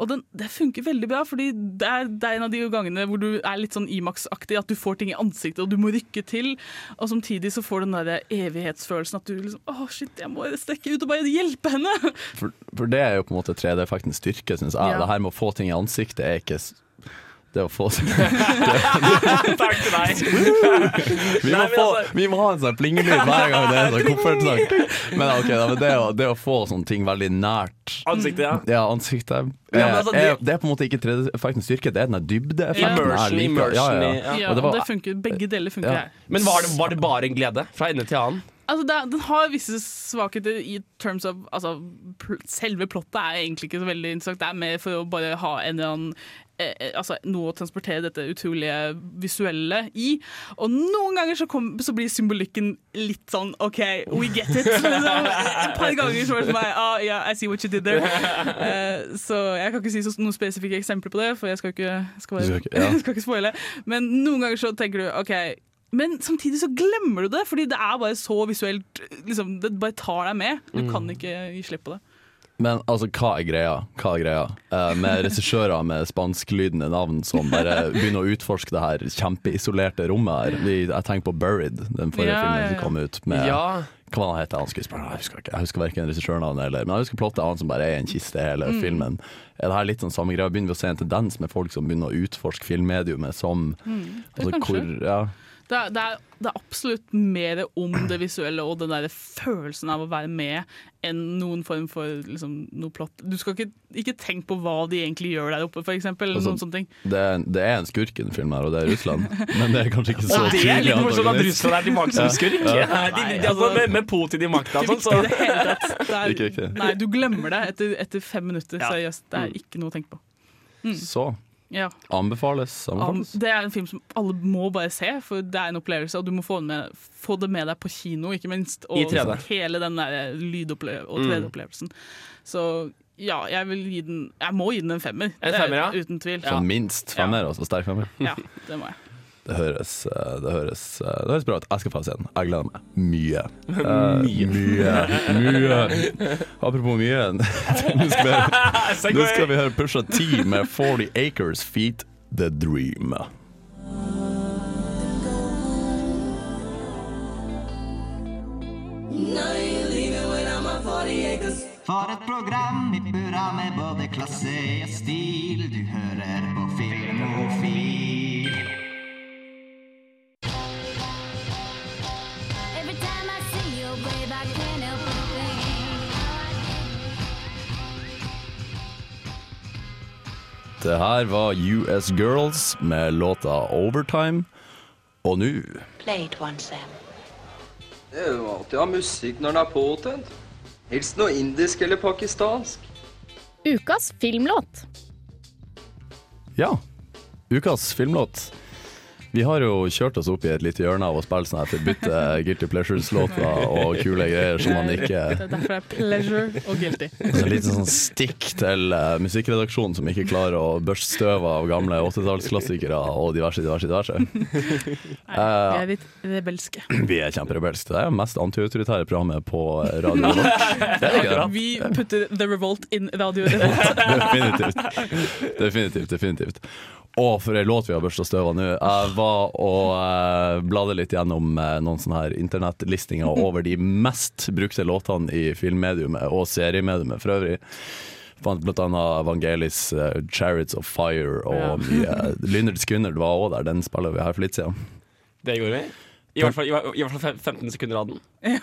Og den, det funker veldig bra, fordi det er, det er en av de gangene hvor du er litt sånn Imax-aktig, at du får ting i ansiktet, og du må rykke til. Og samtidig så får du den der evighetsfølelsen at du liksom Å, shit, jeg må strekke ut og bare hjelpe henne! For, for det er jo på en måte 3D-effektens styrke, syns jeg. Ja. Det her med å få ting i ansiktet er ikke s- det å få Takk til deg. vi, må Nei, få, altså- vi må ha en sånn plingelyd hver gang det er sånn koffertsang. Men ok, da, men det, å, det å få sånne ting veldig nært Ansiktet, ja. Ja, ansiktet Ja, altså, er, det- er, det er på en måte ikke 3D-effektens styrke, det er den der dybdeeffekten. jeg Immersion, ja, ja. ja. Og Ja, det var, det funker, begge deler funker Ja. her. Men var det, var det bare en glede? Fra ende til annen? Altså, det, den har visse svakheter i terms of altså, pl Selve plottet er egentlig ikke så veldig interessant. Det er mer for å bare ha en eller annen eh, eh, altså, noe å transportere dette utrolige visuelle i. Og noen ganger så, kom, så blir symbolikken litt sånn OK, we get it. Liksom, et par ganger så var det sånn, meg ah, yeah, I see what you did there. Eh, så jeg kan ikke si noen spesifikke eksempler på det, for jeg skal ikke, skal bare, skal ikke spoile. Men noen ganger så tenker du OK. Men samtidig så glemmer du det, fordi det er bare så visuelt liksom, Det bare tar deg med. Du kan ikke gi slipp på det. Men altså, hva er greia? Hva er greia? Eh, med regissører med spansklydende navn som bare begynner å utforske det her kjempeisolerte rommet her. Vi, jeg tenker på Buried, den forrige Ja, filmen som kom ut. Med, Ja. Hva han heter han? Jeg husker ikke. Jeg husker verken regissørnavnet eller Men jeg husker plottet han som bare er i en kiste hele Mm. filmen. Er det her litt sånn samme greia? Begynner vi å se en tendens med folk som begynner å utforske filmmediumet som Mm, altså, hvor, ja. Det er, det, er, det er absolutt mer om det visuelle og den der følelsen av å være med enn noen form for liksom, noe plott. Du skal ikke, ikke tenke på hva de egentlig gjør der oppe, for eksempel. eller Altså, noen sånne ting. det, er, det er en skurk i den filmen, her, og det er Russland. Men det er kanskje ikke så tydelig. det er litt morsomt at. Russland er tilbake som skurk. Ja. Ja. De, de, altså, med, med Putin i makta og sånn. Nei, du glemmer det etter, etter fem minutter. Ja. Seriøst. Det er ikke noe å tenke på. Så Ja. anbefales. Anbefales. det er en film som alle må bare se, for det er en opplevelse. Og du må få, med, få det med deg på kino, ikke minst. Og I 3D. hele den der lydopplevelsen og Mm. 3D-opplevelsen. Så ja, jeg vil gi den Jeg må gi den en femmer. En er femmer, ja? Uten tvil. Sånn minst femmer, altså. Sterk femmer. Ja, det må jeg. Det høres, eh, det, høres, eh, det høres bra ut. Jeg skal få se den. Jeg gleder meg mye. Uh, Mye. mye. Apropos mye, nå skal vi nå skal vi høre Pusha T med 40 Acres Feet The Dream. For et program i burra med både klasse og stil. Du hører på Filmofil. Det her var US Girls med låta Overtime. Og nå Play it once, Sam. Det er jo alltid å ha musikk når den er påtent. Helst noe indisk eller pakistansk. Ukas filmlåt. Ja, ukas filmlåt. Vi har jo kjørt oss opp i et lite hjørne av å spille sånn her bytte Guilty Pleasures-låter og kule greier som man ikke Det er derfor det er pleasure og guilty. Så en liten sånn stikk til eh, musikkredaksjonen som ikke klarer å børste støv av gamle 80-tallsklassikere og diverse, diverse, diverse. Vi Eh, er litt rebelske. vi er kjemperebelske. Det er det mest antiautoritære programmet på radio det. Vi putter The Revolt in Radio Revolt. Definitivt. Definitivt, definitivt. Og for ei låt vi har børsta støv av nå. Jeg var og uh, bladde litt gjennom eh, noen sånne her internettlistinger over de mest brukte låtene i filmmediumet og seriemediumet for øvrig. Fant blant annet Vangelis eh, 'Chariots of Fire' og Ja. mye Lynnard Skynyrd var òg der, den spiller vi her for litt siden. Det gjorde vi. I hvert fall, i, hvert- i hvert fall fem- 15 sekunder av den.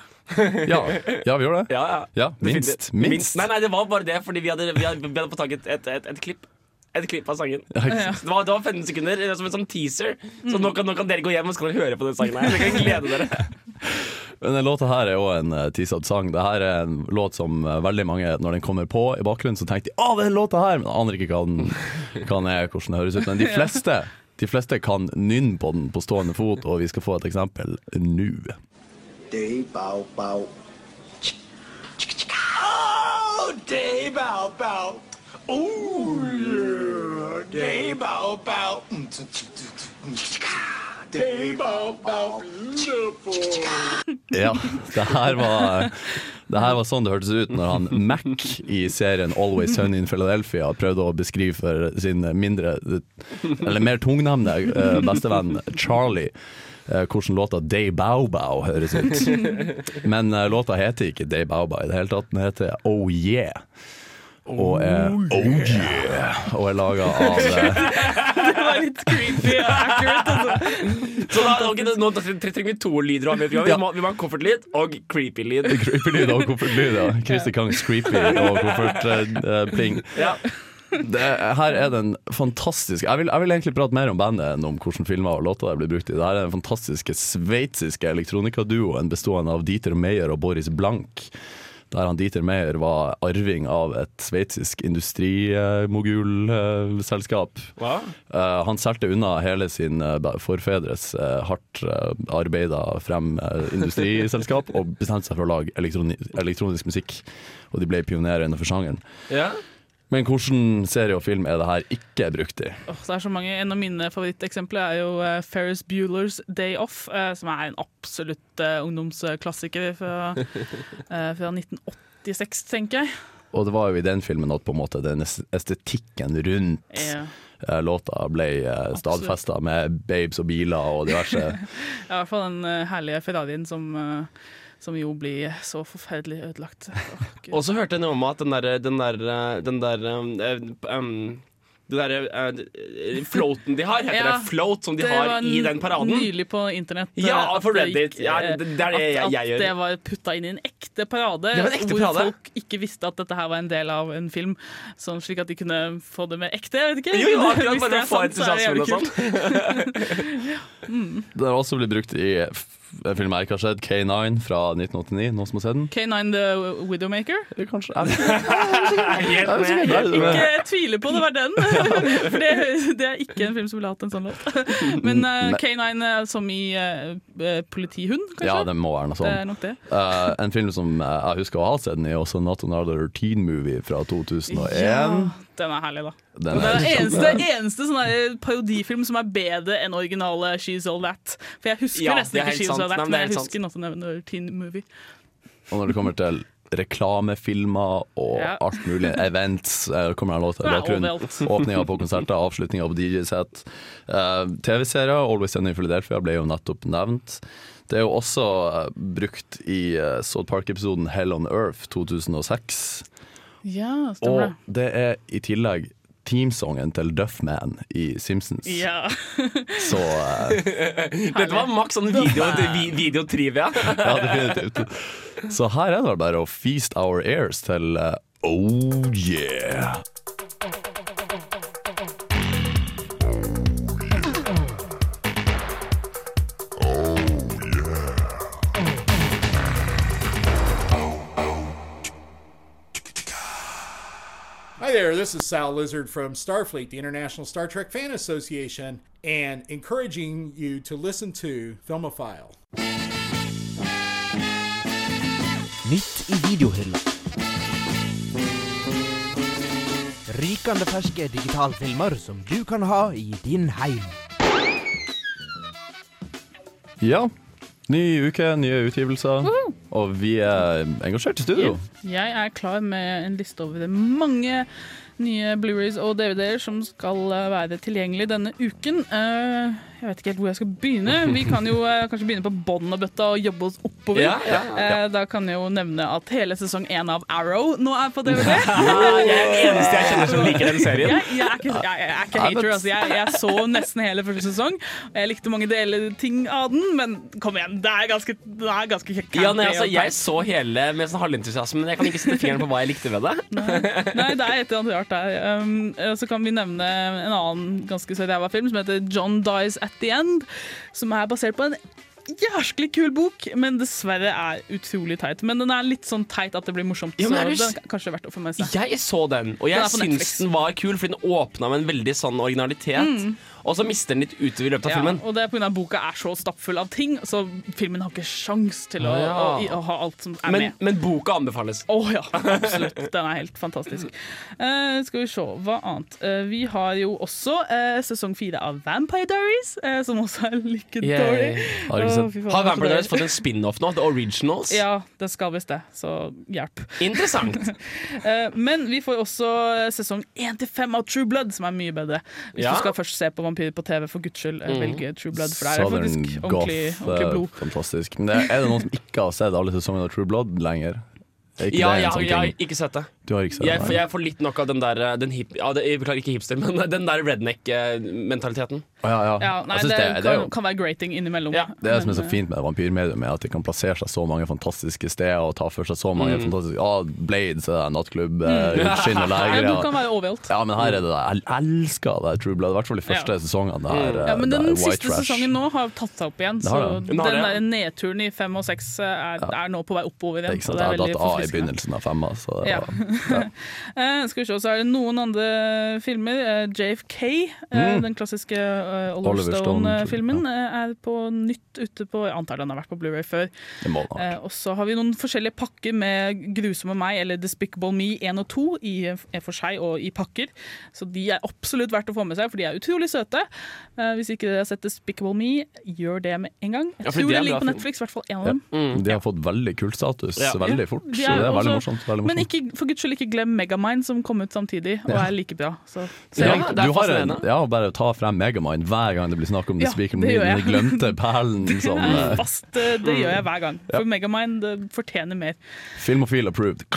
Ja, ja vi gjorde det. Ja, ja. Ja, minst. Definitivt. Minst. Nei, nei, det var bare det, fordi vi hadde, vi hadde, vi hadde fått tak et, et, et, et klipp. Et klipp av sangen. Ja. Det, var, det var 15 sekunder eh, som en sånn teaser. Så nå kan, nå kan dere gå hjem og skal høre på den sangen her. Dere kan glede dere. Men den låta her er jo en uh, teasad sang. Det her er en låt som eh, veldig mange, når den kommer på i bakgrunnen, så tenker de 'Å, den låta her', men aner ikke hva den, hva den er, hvordan det høres ut. Men de fleste, de fleste kan nynne på den på stående fot, og vi skal få et eksempel nå. Oh. Ja, det her var det her var sånn det hørtes ut når han Mac i serien Always Sunny in Philadelphia prøvde å beskrive for sin mindre, eller mer tungnevnte eh, bestevenn Charlie eh, hvordan låta Day Bow Bow høres ut. Men eh, låta heter ikke Day Bow Bow i det hele tatt, den heter Oh Yeah. Og er, oh yeah Og er laga av eh, Det var litt creepy og accurate, altså. Så da, okay, nå trenger vi to lyder. av. Vi må, vi må ha koffertlyd og creepy-lyd. Creepy-lyd og koffertlyd, ja. Christer Kangs Creepy og koffert-pling. Ja. Det, her er den fantastiske jeg vil, jeg vil egentlig prate mer om bandet enn om hvilke filmer og låter det blir brukt i. Det her er den fantastiske sveitsiske elektronikaduoen bestående av Dieter Meyer og Boris Blank. Der han Dieter Meyer var arving av et sveitsisk industrimogulselskap. Hva? Eh, han solgte unna hele sin eh, forfedres uh, hardt arbeida frem eh, industriselskap og bestemte seg for å lage elektroni elektronisk musikk. Og de ble pionerer innenfor sjangeren. Ja. Men hvilken serie og film er det her ikke brukt i? Oh, det er så mange. En av mine favoritteksempler er jo uh, Ferris Bueller's Day Off, uh, som er en absolutt uh, ungdomsklassiker fra, fra 1986, tenker jeg. Og det var jo i den filmen at på en måte den estetikken rundt eh, låta ble stadfesta med babes og biler og diverse. Ja, I hvert fall den herlige Ferrarien som, som jo blir så forferdelig ødelagt. Oh, Og så hørte jeg noe om at den der, den der, den der um, um, den der uh, floaten de har, heter Ja, det float, som de har i den paraden? Nylig på internett. Ja, eh, for det Reddit. Ja, eh, det- det er det at, jeg gjør. At det var putta inn i en ekte parade. En ekte hvor parade? folk ikke visste at dette her var en del av en film, sånn slik at de kunne få det mer ekte. Jeg vet ikke. Jo, jo, akkurat bare det er få sant, så er det entusiasmen og jævlig kult. Den har også blitt brukt i en film jeg ikke har sett, K9 fra 1989. Noen som har sett den? K9 The Widowmaker? Kanskje. Ikke tvile tviler på det var den. For det, det er ikke en film som ville hatt en sånn låt. Men uh, K9 eh, som i eh, eh, politihund, kanskje? Ja, det må være noe sånt. Det er nok det. Eh, en film som jeg husker å ha sett den i, også Not Another Teen Movie fra 2001. Ja, Den er herlig, da. Den er det er eneste, eneste sånn parodifilm som er bedre enn originale She's All That. For jeg husker Ja, nesten ikke She's sant. All That, Nei, men men jeg husker Not Another Teen Movie. Og når det kommer til reklamefilmer og Ja. alt mulig, events eh, kommer en låt i er bakgrunnen. Åpninga på konserter, avslutninga på DJ-sett. Uh, TV-serier, Always Sunny Philadelphia, ble jo nettopp nevnt. Det er jo også uh, brukt i uh, South Park-episoden Hell on Earth 2006. Ja, stemmer Og det er i tillegg teamsongen til Duffman i Simpsons. Ja. Så uh, Dette var maks sånn video, videotrivia. Ja, definitivt. Så her er det bare å feast our ears til uh, Oh yeah. This is Sal Lizard from Starfleet, the International Star Trek Fan Association, and encouraging you to listen to Filmophile. Nytt i videohylla. Rykende ferske digitalfilmer som du kan ha i din heim. Ja. Ny uke, nye utgivelser. Og vi er engasjert i studio. Jeg er klar med en liste over mange nye Blu-rays og DVD-er som skal eh, være tilgjengelig denne uken. Eh, jeg vet ikke helt hvor jeg skal begynne. Vi kan jo eh, kanskje begynne på bånn og bøtta og jobbe oss oppover. Ja, ja, ja. Eh, Da kan jeg jo nevne at hele sesong én av Arrow nå er på DVD. jeg er den eneste jeg kjenner som liker den serien. Jeg, jeg, er, ikke, jeg, jeg er ikke hater. Altså. Jeg, så nesten hele første sesong. Jeg likte mange deler ting av den, men kom igjen, det er ganske, det er ganske campy Ja, nei, altså, jeg så hele med sånn halventusiasme, men jeg kan ikke sette fingeren på hva jeg likte ved det. Nei, det er et eller annet rart der. Um, så kan vi nevne en annen ganske søt jævla film som heter John Dies at the End. Som er basert på en jæsklig kul bok, men dessverre er utrolig teit. Men den er litt sånn teit at det blir morsomt, Ja, så den er kanskje verdt å få med seg. Jeg så den, og jeg den syns den var kul, fordi den åpna med en veldig sånn originalitet. Mm. Og så mister den litt utover i løpet av Ja, filmen. og det er pga. boka er så stappfull av ting, så filmen har ikke sjans til å, Ja. å, å ha alt som er Men, med. men boka anbefales. Å ja, absolutt. Den er helt fantastisk. Uh, skal vi se, hva annet? Uh, vi har jo også uh, sesong fire av Vampire Diaries, som også er like yeah. dårlig. Har, faen, har Vampire. Diaries fått en spin-off nå? The Originals? Ja, det skal visst det, så hjelp. Interessant. Men vi får også sesong sesong 1-5 av True Blood, som er mye bedre. Hvis Ja. du skal først se på vampyrer på TV, for guds skyld, Mhm. velge True Blood, for det er Southern faktisk Goth, ordentlig, ordentlig eh, blod. fantastisk. Men det, er det noen som ikke har sett alle sesongene av True Blood lenger? Er ikke Ja, jeg, sånn ja, ja, ikke sett det. Du har ikke Jeg, får- jeg får litt nok av den der den hip, ja, det, Jeg beklager ikke hipster, men den der redneck-mentaliteten. Oh, ja, ja. Ja, nei, det, det, kan, det, er jo, kan være grating innimellom. det er det som er så eh, fint med vampyrmedium, er at de kan plassere seg så mange fantastiske steder og ta for seg så mange Mm. fantastiske ah, Blades, eh, nattklubb, eh, Mm. skinn og leger. du kan være overalt. Ja, men her er det det. Jeg elsker det True Blood, i hvert fall de første Ja. sesongene. Det er, Ja, men det Den er white siste trash. sesongen nå har tatt seg opp igjen. Det Så det. den det, der nedturen i fem og seks er, er nå på vei oppover igjen. Ikke sant? det er Jeg datt av i begynnelsen av femma, så det Ja. var Eh, skal vi se, så er det noen andre filmer. Eh, JFK, eh, Mm. den klassiske eh, Oliver, Oliver Stone-filmen, eh, er på nytt ute på Jeg antar den har vært på Blu-ray før. Eh, og så har vi noen forskjellige pakker med Grusomme meg eller Despicable Me 1 og 2 i en for seg og i pakker. Så de er absolutt verdt å få med seg, for de er utrolig søte. Eh, hvis ikke dere har sett Despicable Me, gjør det med en gang. Jeg Ja, tror det er ligger på. Netflix, i hvert fall en av Ja. dem. De har fått veldig kultstatus Ja. veldig Ja, fort, de så det er veldig også- morsomt. Veldig Men ikke, for guds skyld ikke glem Megamind, som kom ut samtidig og er like bra. Så, så Ja, du har en, ja, bare ta frem Megamind hver gang det blir snakk om Ja, The Speaker det Den glemte perlen som eh, Fast, eh, det gjør jeg hver gang. Ja. For Megamind eh, fortjener mer. Filmofil approved.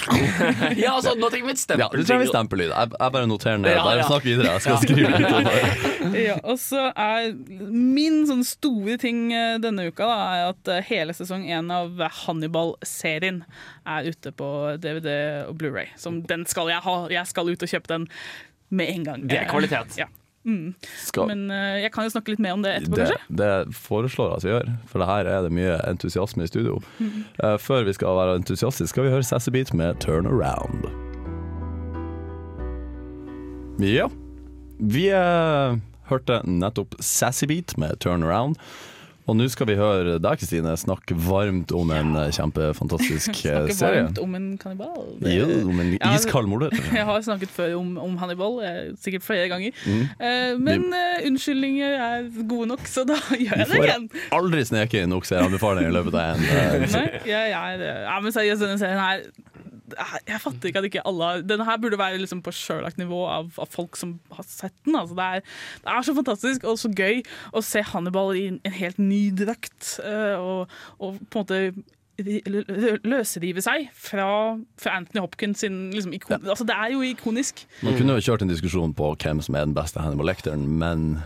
Ja, altså, nå trenger vi et stempel. Ja, du trenger stempellyd. Jeg, jeg bare noterer ned. Bare ja. snakk videre. Jeg skal Ja. skrive litt ja, og så er min sånn store ting denne uka da, er at hele sesong én av Hannibal-serien er ute på DVD og Blu-ray. Som Den skal jeg ha. Jeg skal ut og kjøpe den med en gang. Det er kvalitet. Ja. Mm. Skal- Men eh, jeg kan jo snakke litt mer om det etterpå, Det, kanskje? det foreslår jeg at vi gjør, for det her er det mye entusiasme i studio. Mm. Eh, før vi skal være entusiastiske, skal vi høre Sassy Beat med 'Turn Around'. Ja, vi eh, hørte nettopp Sassy Beat med 'Turn Around'. Og nå skal vi høre deg, Kristine, snakke varmt om en ja. kjempefantastisk serie. Snakke varmt om en kannibal. Jo, om en iskald morder. Jeg har snakket før om, om Hannibal, eh, sikkert flere ganger. Mm. Eh, men uh, unnskyldninger er gode nok, så da gjør jeg det igjen. Du Får aldri sneke inn nok serieanbefalinger i løpet av en uh, Nei, jeg, jeg, ja, men seriøst, denne serien her jeg- fatter ikke at ikke alle Denne her burde være liksom på Sherlock-nivå av, av folk som har sett den. Altså, det, er, det er så fantastisk og så gøy å se Hannibal i en, en helt ny drakt. eh, og, og på en måte ri- lø- lø- løsrive seg fra, fra Anthony Hopkins sin liksom, ikon, altså, Det er jo ikonisk. Man kunne jo kjørt en diskusjon på hvem som er den beste Hannibal-lekteren, men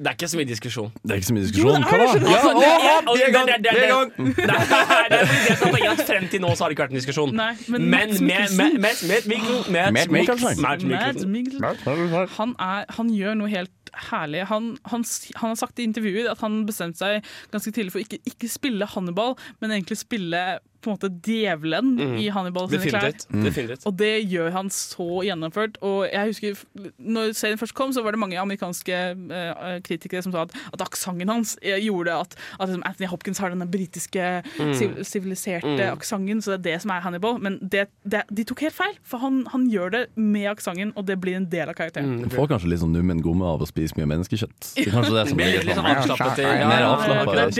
Det er ikke så mye diskusjon. det er ikke så mye diskusjon. er Altså, å, og vi er i gang! det- det- Vi er i det- gang! Det er det er fordi det som er at Frem til nå så har det ikke vært en diskusjon. Nei, men men Mads med Mikkelsen- med- med- med Mikkelsen- med Mads Mikkelsen. Han, er, han gjør noe helt herlig. Han, han, han har sagt i intervjuer at han bestemte seg ganske tidlig for ikke ikke spille Hannibal, men egentlig spille på en måte djevelen Mm. i Hannibal sine klær. Definitivt. Definitivt. Og det gjør han så gjennomført. Og jeg husker når serien først kom, så var det mange amerikanske uh, kritikere som sa at, at aksenten hans eh, gjorde at, at liksom Anthony Hopkins har denne britiske, Mm. siviliserte Mm. aksenten, så det er det som er Hannibal. Men det, det, de tok helt feil, for han, han gjør det med aksenten, og det blir en del av karakteren. Man får kanskje litt sånn nummen gomme av å spise mye menneskekjøtt. Det er kanskje det som blir litt sånn avslappet i- ja, ja, ja, avslappet. ja, er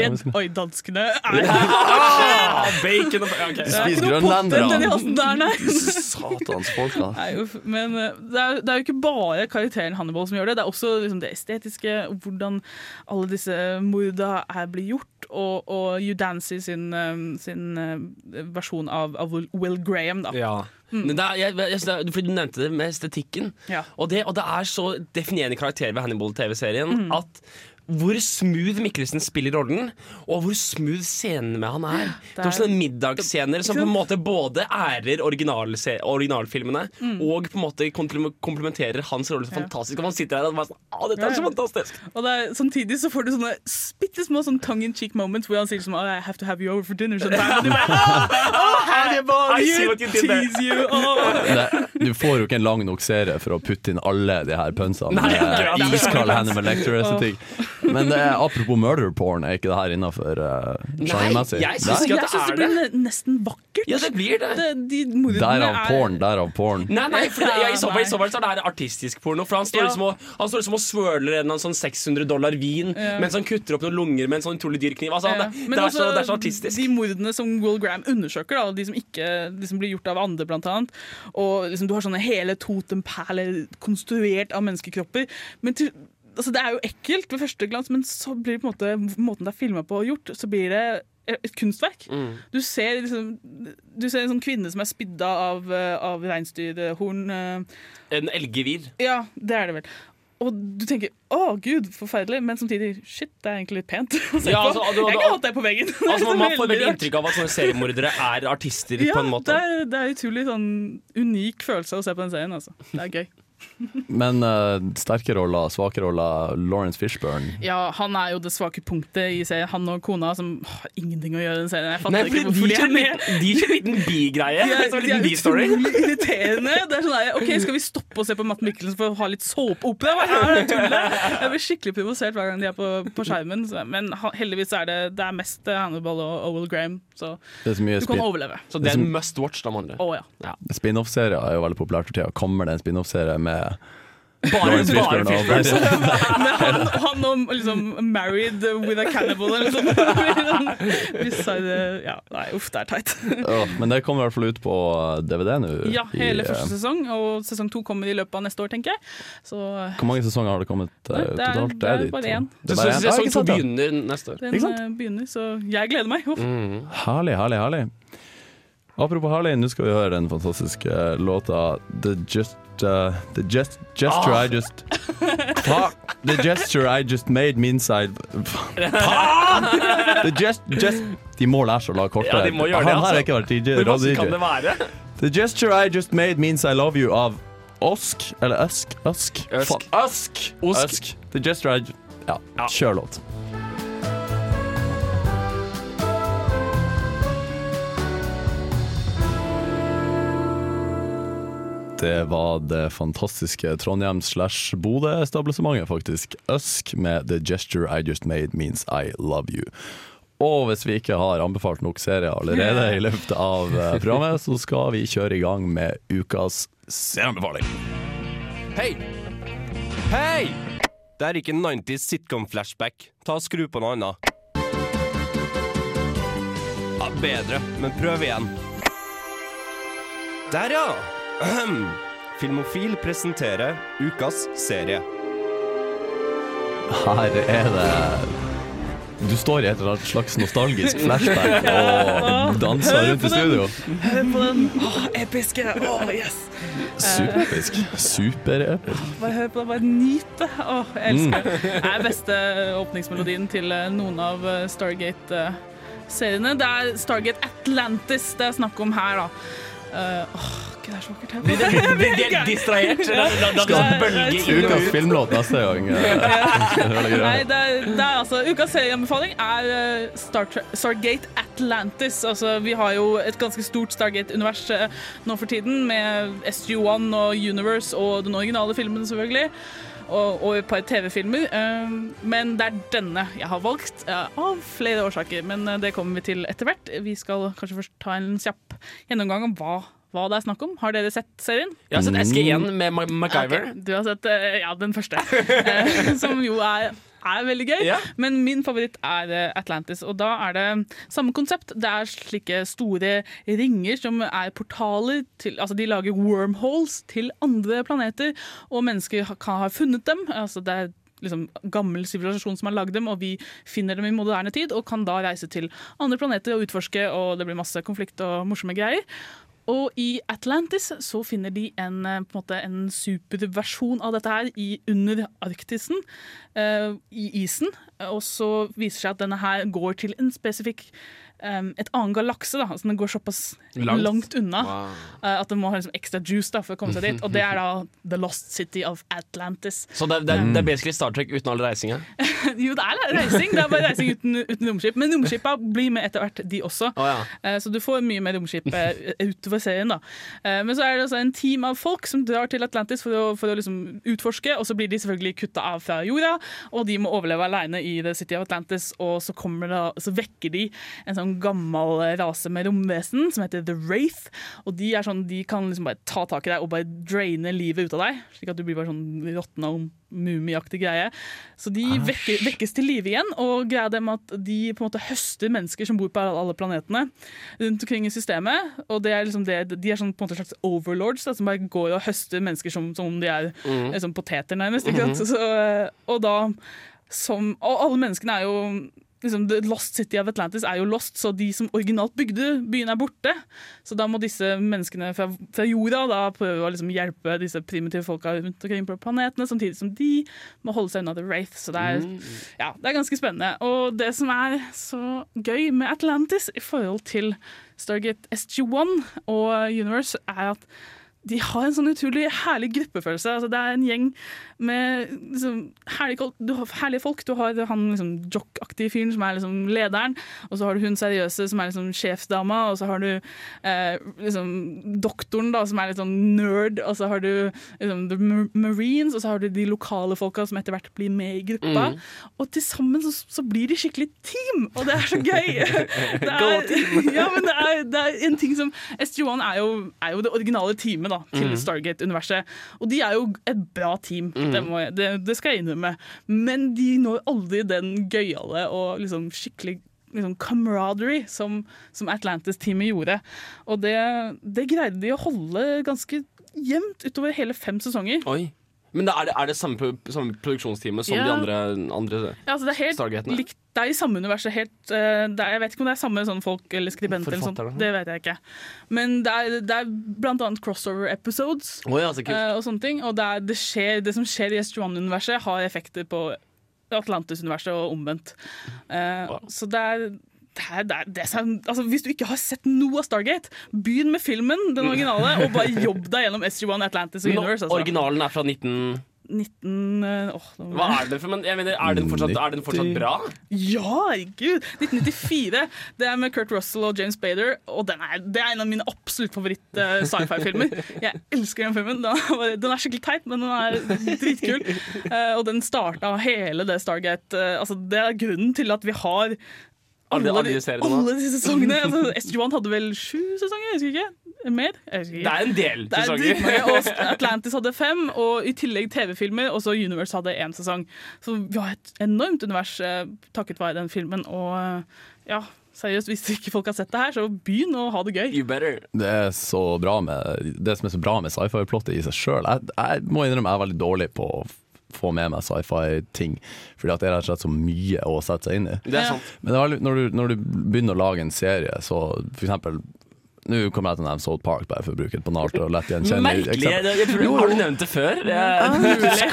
ikke noe okay. der. Satans folk, da. Nei, uff, men eh, det er, det er jo ikke bare karakteren Hannibal som gjør det. Det er også liksom, det estetiske, og hvordan alle disse morda her blir gjort. Og, og Hugh Dancy sin, eh, sin eh, versjon av, av Will- Graham, da. Ja. Men det er, jeg, jeg, det er- fordi Du nevnte det med estetikken. Ja. Og, det, og det er så definerende karakter ved Hannibal-TV-serien Mm. at hvor smooth Mikkelsen spiller rollen, og hvor smooth scenene med han er. Det er- sånne middagsscener som på en måte både ærer original originalfilmene Mm. og på en måte komplementerer hans rolle så fantastisk. Og man sitter der og bare sånn Å, dette er så fantastisk! Og det er, samtidig så får du sånne bitte små sånn tongue in cheek moments hvor han sier sånn I have to have you over for dinner Sånn, Og du bare, oh, Hannibal, I see you what you did tease you. Oh. Du får jo ikke en lang nok serie for å putte inn alle de her pønsene. Nei, med. Iskald Hannibal Lecter-estetikk. Men det er, apropos murder porn, er ikke det her innafor uh, sjangermessig? jeg Jeg syns det det blir nesten vakkert. Ja, det blir det. det de Derav er- porn, derav porn. Nei, nei, for det, ja, i, så fall, I så fall så er det her artistisk porno. For han står Ja. liksom og, han står liksom og svøler en sånn 600 dollar vin Ja. mens han kutter opp noen lunger med en sånn utrolig dyr kniv. Altså, Ja. det, det, er så, det er så artistisk. De mordene som Will Graham undersøker, da, og de som, ikke, de som blir gjort av andre, blant annet. Og liksom, du har sånne hele totemperler konstruert av menneskekropper. Men til, altså, det er jo ekkelt ved første glans, men så blir det på en måte måten det er filma på og gjort, så blir det et kunstverk. Mm. Du ser, liksom, du ser en sånn kvinne som er spidda av, eh, av reinsdyrhorn. eh, En elgevir. Ja, det er det vel. Og du tenker 'å gud, forferdelig', men samtidig 'shit, det er egentlig litt pent'. Ja, på. altså, du- jeg har kan ha det på veggen. Altså, så man får veldig inntrykk av at sånne seriemordere er artister Ja, på en måte. det er, det er utrolig sånn unik følelse å se på den serien. Altså. Det er gøy. Men uh, sterke roller, svake roller, Lawrence Fishburne Ja, Han er jo det svake punktet i serien. Han og kona som har ingenting å gjøre i den serien. Jeg fatter Nei, ikke for hvorfor de de er med. de kjører liten bigreie. De er, de er utrolig irriterende. Det er sånn der, ok, Skal vi stoppe og se på Matt Mikkelsen for å ha litt såpeopera? Hva er det tullet? Jeg blir skikkelig provosert hver gang de er på, på skjermen. Så, men heldigvis er det, det er mest Hannibal og, Will Graham, så Det er så mye du kan spin- overleve. Så det er en must watch, da, med andre. ja. ja. Spin-off-serier er jo veldig populært for tida. Kommer det en spin-off-serie med Bare, Lawrence bare Fishburne. Han, han og liksom 'Married with a Cannibal' eller noe sånt. Ja, nei, uff, det er teit. Åh, Men det kommer i hvert fall ut på DVD nå. Ja, hele i, første sesong, og sesong to kommer i løpet av neste år, tenker jeg. Så Hvor mange sesonger har det kommet eh, Nei, det er- totalt? det er bare. Det er bare én. Sesong to begynner neste år. den Ikke sant? eh, begynner, så jeg gleder meg. Uff. Mm. Herlig, herlig, herlig. Apropos Harley, nå skal vi høre den fantastiske låta The Just uh, The just, Gesture Ah. I Just Fuck! The gesture I just made me inside The just, just De må lære seg å lage kortere. Ja, de må gjøre det, Han altså. har ikke vært DJ. Hvor vanskelig kan det være? The gesture I just made means I love you av Osk, eller Øsk? Øsk? Øsk. Øsk. Øsk. The gesture I Ja, kjør låt. Det var det fantastiske Trondheim slash Bodø-establissementet, faktisk. Øsk med 'The Gesture I Just Made Means I Love You'. Og hvis vi ikke har anbefalt nok serier allerede i løpet av eh, programmet, så skal vi kjøre i gang med ukas serieanbefaling. Hei! Hei! Det er ikke 90s sitcom-flashback. Ta og Skru på noe annet. Ja, bedre, men prøv igjen. Der, ja! Ahem. Filmofil presenterer ukas serie. Her er det Du står i et eller annet slags nostalgisk flashback og danser rundt i studio. Hør på den Åh, episke. Oh, yes. Superepisk. Superepisk. Bare hør på det, bare nyt det. Åh, jeg elsker det. Det er beste åpningsmelodien til eh, noen av eh, Stargate-seriene. Det er Stargate Atlantis det er snakk om her, da. Eh, Gud, det er så vakkert. her. Blir de- de er distrahert. Da- da- da- da bølger inn og ut. filmlåt neste gang. Nei, det er, det er altså Ukas serieanbefaling er eh, Star Stargate Atlantis. Altså, vi har jo et ganske stort Stargate-univers eh, nå for tiden, med SG1 og Universe og den originale filmen, selvfølgelig. Og, og et par TV-filmer. Eh, men det er denne jeg har valgt, av flere årsaker. Men det kommer vi til etter hvert. Vi skal kanskje først ta en kjapp gjennomgang om hva, hva det er snakk om. Har dere sett serien? Jeg har sett SG1 med Ma- MacGyver. Okay, Du har sett eh, ja, den første, eh, som jo er, er veldig gøy. yeah. Men min favoritt er eh, Atlantis, og da er det samme konsept. Det er slike store ringer som er portaler til Altså, de lager wormholes til andre planeter, og mennesker kan ha funnet dem. Altså, det er liksom gammel sivilisasjon som har lagd dem, og vi finner dem i moderne tid og kan da reise til andre planeter og utforske, og det blir masse konflikt og morsomme greier. Og i Atlantis så finner de en, eh, på en, måte, en superversjon av dette her i, under Arktisen, uh, i isen. Og så viser det seg at denne her går til en spesifikk eh, et annen galakse. da, altså Den går såpass Langt. langt, unna Wow. uh, at den må ha liksom ekstra juice da, for å komme seg dit. Og det er da The Lost City of Atlantis. Så det, det, det er basically Star Trek uten all reisinga? jo, det er reising. Det er bare reising uten, uten romskip. Men romskipa blir med etter hvert, de også. Oh, ja. uh, Så du får mye mer romskip eh, utover serien. da. Uh, Men så er det altså en team av folk som drar til Atlantis for å, for å liksom utforske, og så blir de selvfølgelig kutta av fra jorda, og de må overleve alene i The City of Atlantis, og så, kommer det, så vekker de en sånn gammel rase med romvesen som heter The Wraith, og de er sånn, de kan liksom bare ta tak i deg og bare draine livet ut av deg, slik at du blir bare sånn råtna og mumieaktig greie. Så de vekker, vekkes til live igjen, og greia med at de på en måte høster mennesker som bor på alle planetene rundt omkring i systemet. Og det er liksom det, de er sånn på en måte slags overlords da, som bare går og høster mennesker som, som om de er mm. liksom poteter, nærmest. Ikke sant? Mhm. Så, og da som, Og alle menneskene er jo liksom, The Lost City of Atlantis er jo lost, så de som originalt bygde byen, er borte. Så da må disse menneskene fra, fra jorda da prøve å liksom hjelpe disse primitive folka rundt omkring på planetene, samtidig som de må holde seg unna The Wraith. Så det er, Mm. ja, det er ganske spennende. Og det som er så gøy med Atlantis i forhold til Stargate SG1 og Universe, er at de har en sånn utrolig herlig gruppefølelse. Altså, det er en gjeng med liksom, herlige, du har, herlige folk. Du har han liksom, jock-aktige fyren som er liksom, lederen, og så har du hun seriøse som er liksom, sjefsdama, og så har du eh, liksom, doktoren da, som er litt sånn nerd, og så har du liksom, the Marines, og så har du de lokale folka som etter hvert blir med i gruppa. Mm. Og til sammen så, så blir de skikkelig team, og det er så gøy! Det er, ja, men det er, det er en ting som SG1 er jo, er jo det originale teamet da, til Mhm. Stargate-universet. Og de er jo et bra team, Mhm. Det, må det, det skal jeg innrømme. Men de når aldri den gøyale og liksom skikkelig liksom camaraderie som, som Atlantis-teamet gjorde. Og det, det greide de å holde ganske jevnt utover hele fem sesonger. Oi. Men er det, er det samme, samme produksjonsteamet som Ja. de andre, andre Ja, altså det er helt likt. Det er i samme universet. Helt, uh, er, jeg vet ikke om det er samme sånn folk eller skribenter. Eller sånt, det vet jeg ikke. Men det er, det er blant annet crossover episodes oh, ja, eh, og sånne ting. Og det, det, skjer, det som skjer i S21-universet, har effekter på Atlantis-universet og omvendt. Eh, Så det er det det det altså, hvis du ikke har sett noe av Stargate, begynn med filmen, den originale, og bare jobb deg gjennom SG1 Atlantis og Universe. Altså. Originalen er fra 19... 19... eh, åh, Hva er det for Men mener, er den fortsatt, er den fortsatt bra? Ja, herregud! 1994. Det er med Kurt Russell og James Bader, og den er, det er en av mine absolutt favoritt-sci-fi-filmer. Jeg elsker den filmen. Den er, skikkelig teit, men den er dritkul. Eh, og den starta hele det Stargate eh, altså Det er grunnen til at vi har Alle- alle de- de alle disse sesongene. Altså, SG1 hadde vel sju sesonger? Jeg husker ikke. Mer? Jeg husker ikke. Det er en del Det er sesonger. og Atlantis hadde fem, og i tillegg TV-filmer, og så Universe hadde én sesong. Så vi har et enormt univers eh, takket være den filmen, og eh, ja, seriøst, hvis ikke folk har sett det her, så begynn å ha det gøy. You better. Det er så bra med Det som er så bra med sci-fi-plottet i seg sjøl jeg, jeg må innrømme jeg er veldig dårlig på få med meg sci-fi-ting. Fordi at det er rett og slett så mye å sette seg inn i. Det. Men det er når, du, når du begynner å lage en serie, så for eksempel Nå kommer jeg til å nevne South Park, bare for å bruke et banalt og lett gjenkjennelig Merkelig. Jeg, tror, har du nevnt det før? Det er-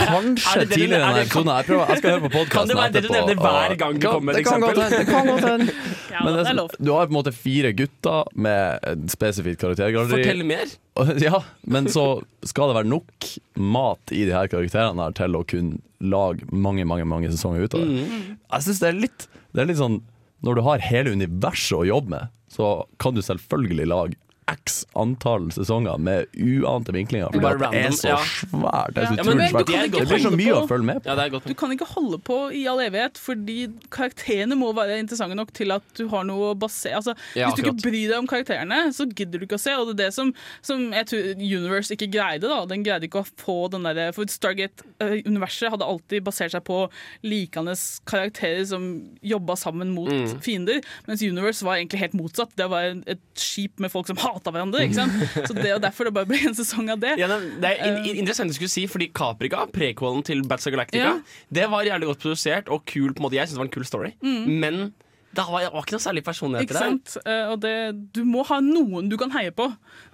Kanskje Er det det tidligere i enn det- jeg. Jeg, jeg skal høre på podkasten Kan det være det du nevner hver gang du kommer med et eksempel? Det kan godt hende. Ja, Men du har på en måte fire gutter med et spesifikt karaktergalleri. Fortell mer. Ja, men så skal det være nok mat i de her karakterene her til å kunne lage mange, mange mange sesonger ut av det. Jeg synes det er litt Det er litt sånn Når du har hele universet å jobbe med, så kan du selvfølgelig lage x antall sesonger med uante vinklinger. For det er så svært. Det er så Ja, svært. Det blir så mye på. å følge med på. Ja, det er godt. Du kan ikke holde på i all evighet, fordi karakterene må være interessante nok til at du har noe å basere altså, Ja, Hvis du ikke bryr deg om karakterene, så gidder du ikke å se. Og det er det som, som jeg tror Universe ikke greide. da Den greide ikke å få den der For Stargate-universet hadde alltid basert seg på likende karakterer som jobba sammen mot Mm. fiender, mens Universe var egentlig helt motsatt. Det var et skip med folk som hata hverandre. Ikke sant? Så det er derfor det bare ble en sesong av det. Ja, det er in in interessant du skulle si, fordi Caprica, prequelen til Bats of Galactica, Ja. det var jævlig godt produsert og kul på en måte. Jeg synes det var en kul story, Mm. men det var, det var ikke noe særlig personlighet sant? Eh, og det, du må ha noen du kan heie på,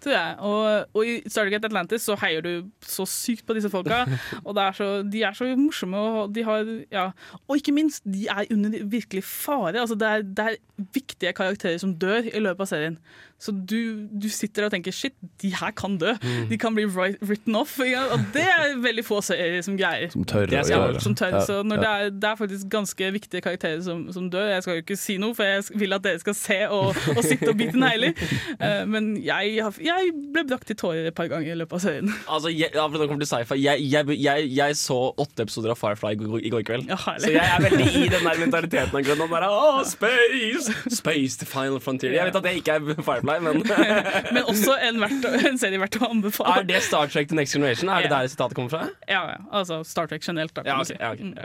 tror jeg. Og, og i Stargate Atlantis så heier du så sykt på disse folka. Og det er så, de er så morsomme, og de har Ja. Og ikke minst, de er under virkelig fare. Altså, det, er, det er viktige karakterer som dør i løpet av serien. Så du, du sitter og tenker shit, de her kan dø. Mm. De kan bli write- written off. Ja. Og det er veldig få serier som greier. Som tør Det er å gjøre det. Som tør, Ja, så når ja. det, er, det er faktisk ganske viktige karakterer som, som dør. Jeg skal jo ikke si noe, for jeg vil at dere skal se og, og sitte og bite negler. Uh, men jeg, jeg ble brakt til tårer et par ganger i løpet av serien. Altså, jeg, jeg, jeg, jeg, jeg så åtte episoder av Firefly i går, kveld. Ja, så jeg er veldig i den der mentaliteten. Av grunnen, bare, oh, space! Space the final frontier. Jeg vet at det ikke er Firefly, men Men også en, verdt, en serie verdt å anbefale. Er det Star Trek The Next Generation? Er det Ja. der sitatet kommer fra? Ja, ja. Altså Star Trek generelt. Da, kan Ja, du ok, si. ja, ok, Mm.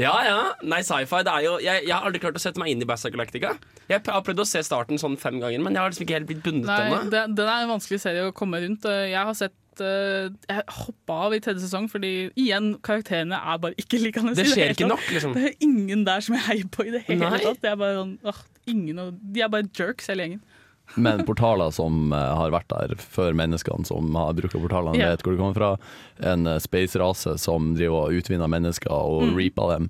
ja, ja. Nei, sci-fi, det er jo jeg, jeg har aldri klart å sette meg inn i Bassa Galactica. Jeg har prøvd å se starten sånn fem ganger, men jeg har liksom ikke helt blitt bundet ennå. det, den er en vanskelig serie å komme rundt. Jeg har sett eh, Jeg hoppa av i tredje sesong fordi igjen, karakterene er bare ikke likende. Det skjer ikke nok, liksom. Det er ingen der som jeg heier på i det hele Nei. tatt. Det er bare sånn, åh, ingen, de er bare jerks, hele gjengen. Men portaler som eh, har vært der før menneskene som har brukt portalene, Ja. vet hvor de kommer fra. En eh, space-rase som driver og utvinner mennesker og Mm. reaper dem.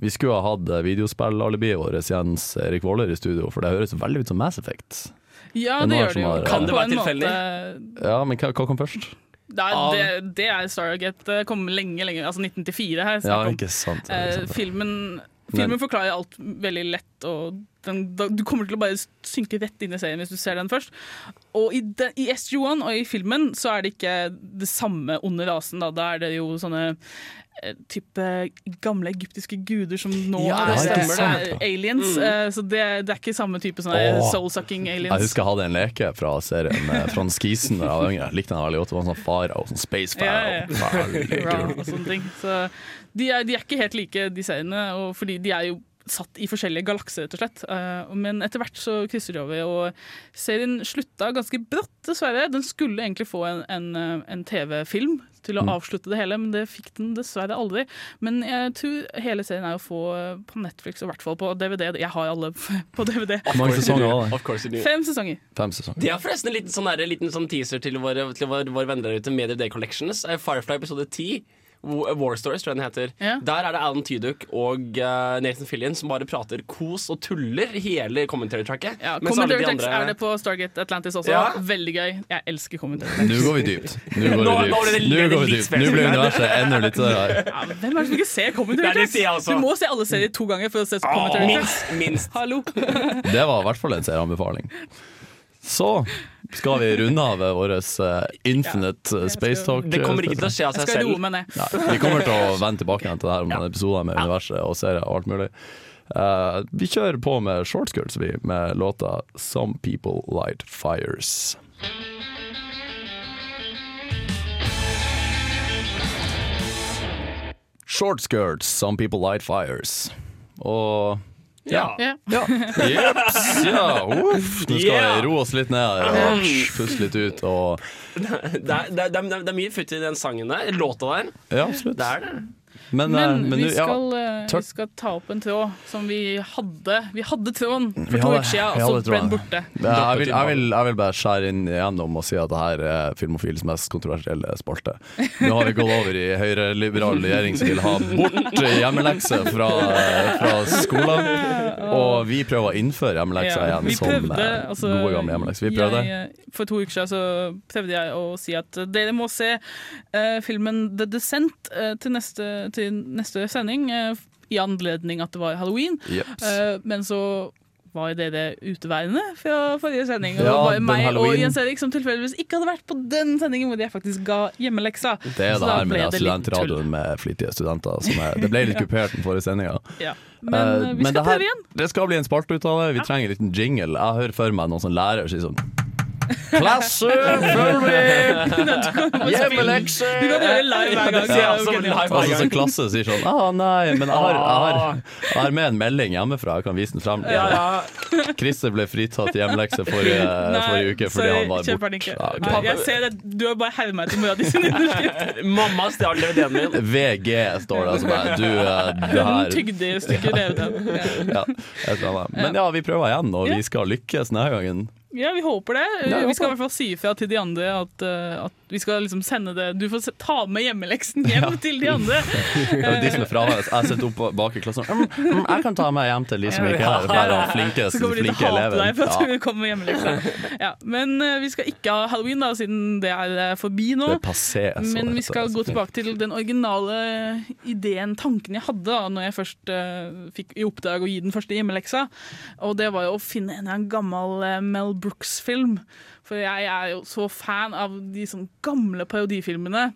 Vi skulle ha hatt eh, videospillalibiet vårt Jens Erik Våler i studio, for det høres veldig ut som Mass Effect. Ja, det, det gjør det jo. har- Kan det være en tilfeldig? måte- Ja, men hva, hva kom først? Det er, det, det er Stargate. Det kom lenge, lenge Altså 1994 her. Ja, ikke sant, ikke sant. Eh, filmen, filmen forklarer alt veldig lett, og den, da, du kommer til å bare synke rett inn i serien hvis du ser den først. Og i, den, i SG1 og i filmen så er det ikke det samme onde rasen. Da, da er det jo sånne eh, type gamle egyptiske guder som nå Ja, er, det er, stemmer det. aliens. Mm. Eh, så det, det er ikke samme type soul-sucking aliens. Jeg husker jeg hadde en leke fra serien Frans Kisen da jeg var yngre. Likte den veldig godt. Det var en sånn fara og sånn space Ja, ja, ja. de de er ikke helt like, de seriene, fordi de er jo satt i forskjellige galakser, rett og slett. Eh, men etter hvert så krysser de over, og serien slutta ganske brått, dessverre. Den skulle egentlig få en, en, eh, en TV-film til å Mm. avslutte det hele, men det fikk den dessverre aldri. Men jeg tror hele serien er å få eh, på Netflix, og i hvert fall på DVD. Jeg har alle på DVD. Hvor mange sesonger. Fem sesonger. Fem sesonger. Det er forresten en liten, sånn der, liten sånn teaser til våre, til våre, våre venner der ute. Media Day Collections. Firefly episode 10. War Stories, tror jeg den heter. Ja. Der er det Alan Tyduk og uh, Nathan Fillion som bare prater kos og tuller hele commentary-tracket. Ja, Mens alle Commentary de tracks andre- er det på Stargate Atlantis også. Ja. Veldig gøy. Jeg elsker commentary tracks. Nå går vi dypt. Nå går Nå- nå dypt. det Nå går vi dypt. Nå blir universet enda litt større. Ja, hvem er det som ikke ser commentary tracks? Altså. Du må se alle serier to ganger for å se commentary tracks. Minst, minst. Hallo. Det var i hvert fall en serieanbefaling. Så skal vi runde av vår eh, Infinite ja, Space Talk. Det kommer ikke til å skje av seg selv. Nei, vi kommer til å vende tilbake til det her om episoder med universet og serier og alt mulig. Uh, vi kjører på med shortskirts vi, med låta 'Some People Light Fires'. Shortskirts, 'Some People Light Fires'. Og ja. Ja. Jeps, ja. Uff, nå skal Yeah. vi roe oss litt ned her og puste litt ut. Og Det er, det, er, det, er, det er mye futt i den sangen der. Låta der. Ja, absolutt. Det er det. Men, Men, eh, men vi, skal, ja, eh, vi skal ta opp en tråd som vi hadde Vi hadde tråden for to uker siden, og så ble den borte. Det, jeg, vil, jeg, vil, jeg vil bare skjære inn igjennom og si at det her er Filmofils mest kontroversielle spalte. Nå har vi gått over i høyreliberal regjering som vil ha bort hjemmelekse fra, fra skolen. Og vi prøver å innføre hjemmelekser igjen vi som prøvde, som altså, gode gamle hjemmelekser. Vi prøvde. Jeg, eh, for to uker siden så prøvde jeg å si at eh, dere må se uh, filmen The Descent uh, til, neste, til neste sending, eh, i anledning at det var halloween. Jeps. Eh, men så var dere uteværende fra forrige sending. Og Ja, det var meg meg og Jens Erik som tilfeldigvis ikke hadde vært på den sendingen hvor jeg faktisk ga hjemmeleksa. Det er Så det her med det studentradioen med flittige studenter. Er, det ble litt kupert den forrige sendinga. Ja. Men, uh, vi skal prøve igjen. det skal bli en spalte ut av det. Vi trenger en liten jingle. Jeg hører for meg noen som lærer sier sånn Klasse, følg med! Hjemmelekse! Du kan gjøre det live hver gang. Ja, så altså så klasse sier sånn ah, nei, men jeg har, jeg, har, jeg har med en melding hjemmefra. Jeg kan vise den frem. Ja, ja. Christer ble fritatt hjemmelekse forrige, Nei, forrige uke fordi sorry, han var borte. ikke. Ja, ok. Jeg ser det. Du har bare hevet meg til mora di sin underskrift. Mamma stjal DVD-en min. VG står det. Altså bare, du, du det Hun her tygde i stykker DVD-en. Ja. Men ja, vi prøver igjen, og vi skal lykkes denne gangen. Ja, vi håper det. Ja, jeg vi skal i hvert fall si ifra til de andre at, eh, at vi skal liksom sende det Du får ta med hjemmeleksen hjem til de andre. Ja, De som er fraværende. Jeg sitter oppe bak i klassen. Mm, mm, jeg kan ta meg hjem til de som ikke er her. Er flinke, Så kommer de til å hate deg for at du kommer med hjemmeleksa. Ja, men eh, vi skal ikke ha halloween, da, siden det er forbi nå. Det er passé. så Men vi skal gå tilbake til den originale ideen, tanken jeg hadde da når jeg først uh, fikk i oppdrag å gi den første hjemmeleksa. Og det var jo å finne en gammel eh, Mel Brooks-film. For jeg er jo så fan av de sånn gamle parodifilmene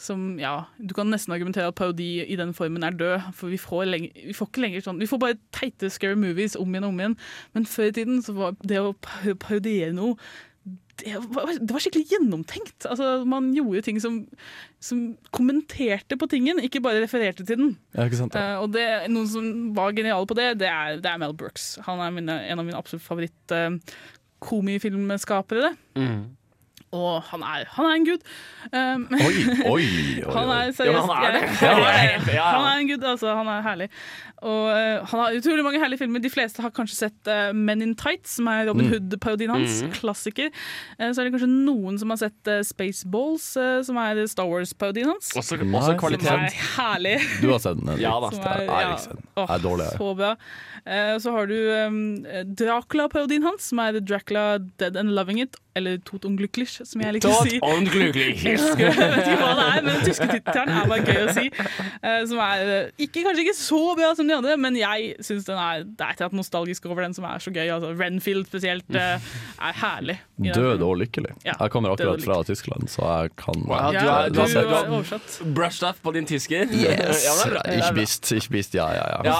som ja, Du kan nesten argumentere at parodi i den formen er død, for vi får, lenge, vi får ikke lenger sånn Vi får bare teite scary movies om igjen og om igjen. Men før i tiden så var det å parodiere noe det var, det var skikkelig gjennomtenkt. Altså, man gjorde ting som, som kommenterte på tingen, ikke bare refererte til den. Ja, ikke sant? Uh, og det, noen som var geniale på det, det er, det er Mel Brooks. Han er mine, en av mine absolutt favoritt-komifilmskapere. Og han er, han er en gud. Um, Oi, oi, oi, Han er seriøst Ja, han er det. Ja, han, ja. Han er en gud, altså. Han er herlig. Og uh, han har utrolig mange herlige filmer. De fleste har kanskje sett uh, Men in Tights, som er Robin Mm. Hood-parodien hans. Mm. Klassiker. Uh, så er det kanskje noen som har sett uh, Spaceballs, som er Star Wars-parodien hans. Også, også kvalitet. Som er kvalitet. herlig. Du har sett den? eller? Ja da. Som er- ja. er dårlig. Så bra. Eh, så har du um, Dracula-parodien hans, som er Dracula Dead and Loving It. Eller Tot unglücklich, som jeg liker å si. Tot unglücklich. Jeg jeg vet ikke hva det er, men den tyske tittelen er bare gøy å si. Eh, som er eh, ikke, kanskje ikke så bra som de andre, men jeg syns den er Det er et eller annet nostalgisk over den som er så gøy. Altså, Renfield spesielt eh, er herlig. Død og lykkelig. Ja, Jeg kommer akkurat fra Tyskland, så jeg kan Wow, Ja, du har- du, er oversatt. Brushed up på din tysker. Yes! Ja, det er Ikke bra. visst, ja, ja, ja. Ja.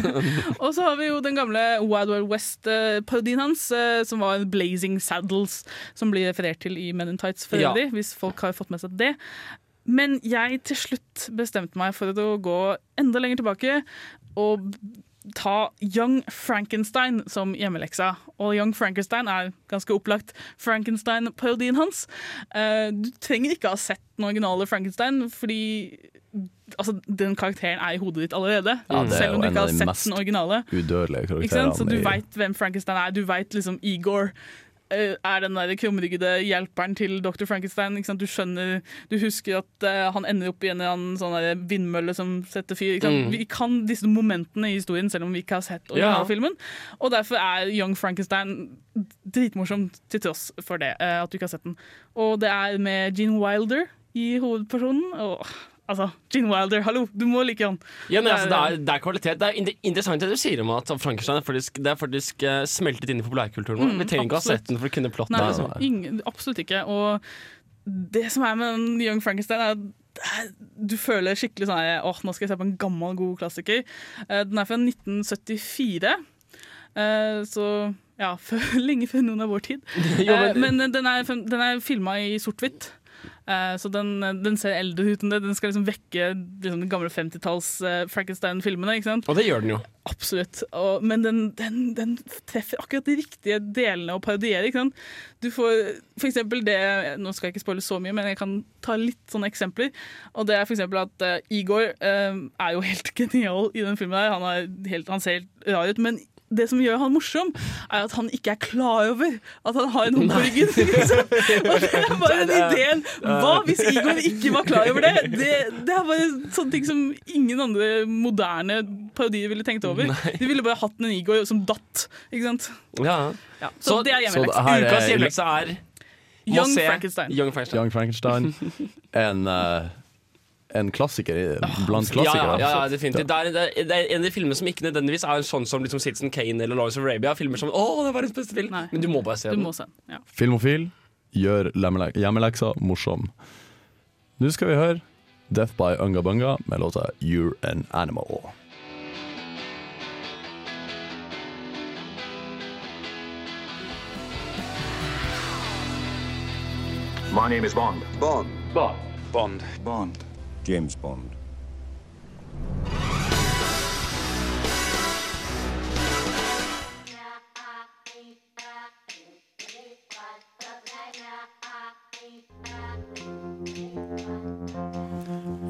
Og så har vi jo den gamle Wild Wild West-parodien hans, som var en Blazing Saddles, som blir referert til i Men in Tights for Ja. hvis folk har fått med seg det. Men jeg til slutt bestemte meg for å gå enda lenger tilbake og ta Young Frankenstein som hjemmeleksa. Og Young Frankenstein er ganske opplagt Frankenstein-parodien hans. Eh, Du trenger ikke ha sett den originale Frankenstein, fordi altså, den karakteren er i hodet ditt allerede. Ja, selv om du ikke har sett den originale. Ikke sant? Så du veit hvem Frankenstein er. Du veit liksom Igor. Eh, er den der krumryggede hjelperen til Dr. Frankenstein. Ikke sant? Du skjønner, du husker at eh, han ender opp i en eller sånn vindmølle som setter fyr. Ikke? Mm. Vi kan disse momentene i historien, selv om vi ikke har sett originalfilmen. Og derfor er Young Frankenstein dritmorsom til tross for det, eh, at du ikke har sett den. Og det er med Gene Wilder i hovedpersonen. Og, altså, Gene Wilder, hallo, du må like han. Ja, altså, det, er, det er kvalitet. Det er interessant det du sier om at Frankenstein er faktisk, det er faktisk eh, smeltet inn i populærkulturen. vår. Mm, Vi trenger ikke å ha sett den for å kunne plottet. Nei, altså. ingen, absolutt ikke. Og det som er med den Young Frankenstein, er at du føler skikkelig sånn Åh, nå skal jeg se på en gammel, god klassiker. Eh, Den er fra 1974. eh, Så ja, lenge før noen av vår tid. Jo, men- men den er, den er filma i sort-hvitt. Eh, Så den, den ser eldre ut enn det. Den skal liksom vekke liksom, de gamle 50-talls eh, Frankenstein-filmene. Og det gjør den jo. Absolutt. Og, men den, den, den treffer akkurat de riktige delene å parodiere. Ikke sant? Du får eksempel det Nå skal jeg ikke spoile så mye, men jeg kan ta litt sånne eksempler. Og det er eksempel at uh, Igor er jo helt genial i den filmen. der. Han, er helt, han ser helt rar ut. men det som gjør han morsom, er at han ikke er klar over at han har en hump på ryggen. liksom. Og det er bare den ideen. Hva hvis Igor ikke var klar over det? Det, det er bare sånne ting som ingen andre moderne parodier ville tenkt over. De ville bare hatt en Igor som datt. Ikke sant? Ja. Ja, så, det er så det hjemmelekse. her er- Ukas hjemmelekse er Young Frankenstein. Young Frankenstein. Young Frankenstein. En, eh, en klassiker blant klassikere. ja, ja, definitivt. Det er, det, er, det er en av de filmene som ikke nødvendigvis er sånn som liksom Citizen Kane eller Lawrence of Arabia. Filmer som 'Å, det er en beste film'. Men du må bare se Du den. må se. Ja. Filmofil gjør hjemmeleksa morsom. Nå skal vi høre Death by Unga Bunga med låta You're an Animal. My name is Bond. Bond. Bond. Bond. Bond. James Bond.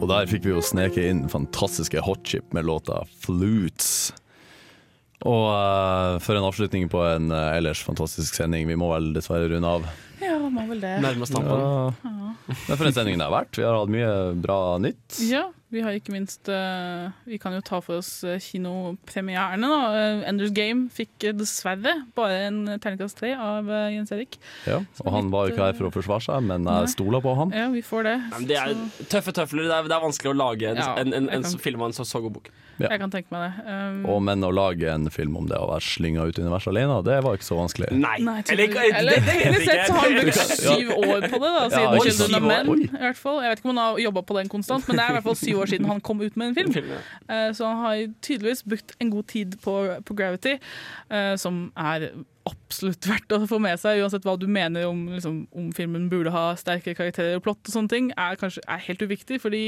Og der fikk vi jo sneke inn fantastiske Hotchip med låta Flutes. Og uh, for en avslutning på en uh, ellers fantastisk sending. Vi må vel dessverre runde av. ja, må vel det. Nærmest tampen. Ja. Men for en sending det har vært. Vi har hatt mye bra nytt. Ja, vi har ikke minst uh, Vi kan jo ta for oss uh, kinopremierene. da. Eh, Enders Game fikk eh, dessverre bare en terningkast tre av eh, Jens Erik. Ja, og han var jo ikke her for å forsvare seg, men jeg stoler på han. Ja, vi får det. Men det er tøffe tøfler. Det er, det er vanskelig å lage en, Ja, en, en, en, en kan- film av en så, så god bok. Ja. Jeg kan tenke meg det. Um, Og men å lage en film om det å være slynga ut i universet alene, det var ikke så vanskelig. Nei. Nei, Eller, eller teknisk sett så har han brukt syv år på det, da, siden Ja, 'Children of. Men'. I hvert fall. Jeg vet ikke om han har jobba på den konstant, men det er i hvert fall syv år siden han kom ut med en film. Uh. Eh, Så han har tydeligvis brukt en god tid på, på Gravity, uh, som er absolutt verdt å få med seg, uansett hva du mener om, liksom, om filmen burde ha sterke karakterer og plott og sånne ting, er kanskje er helt uviktig, fordi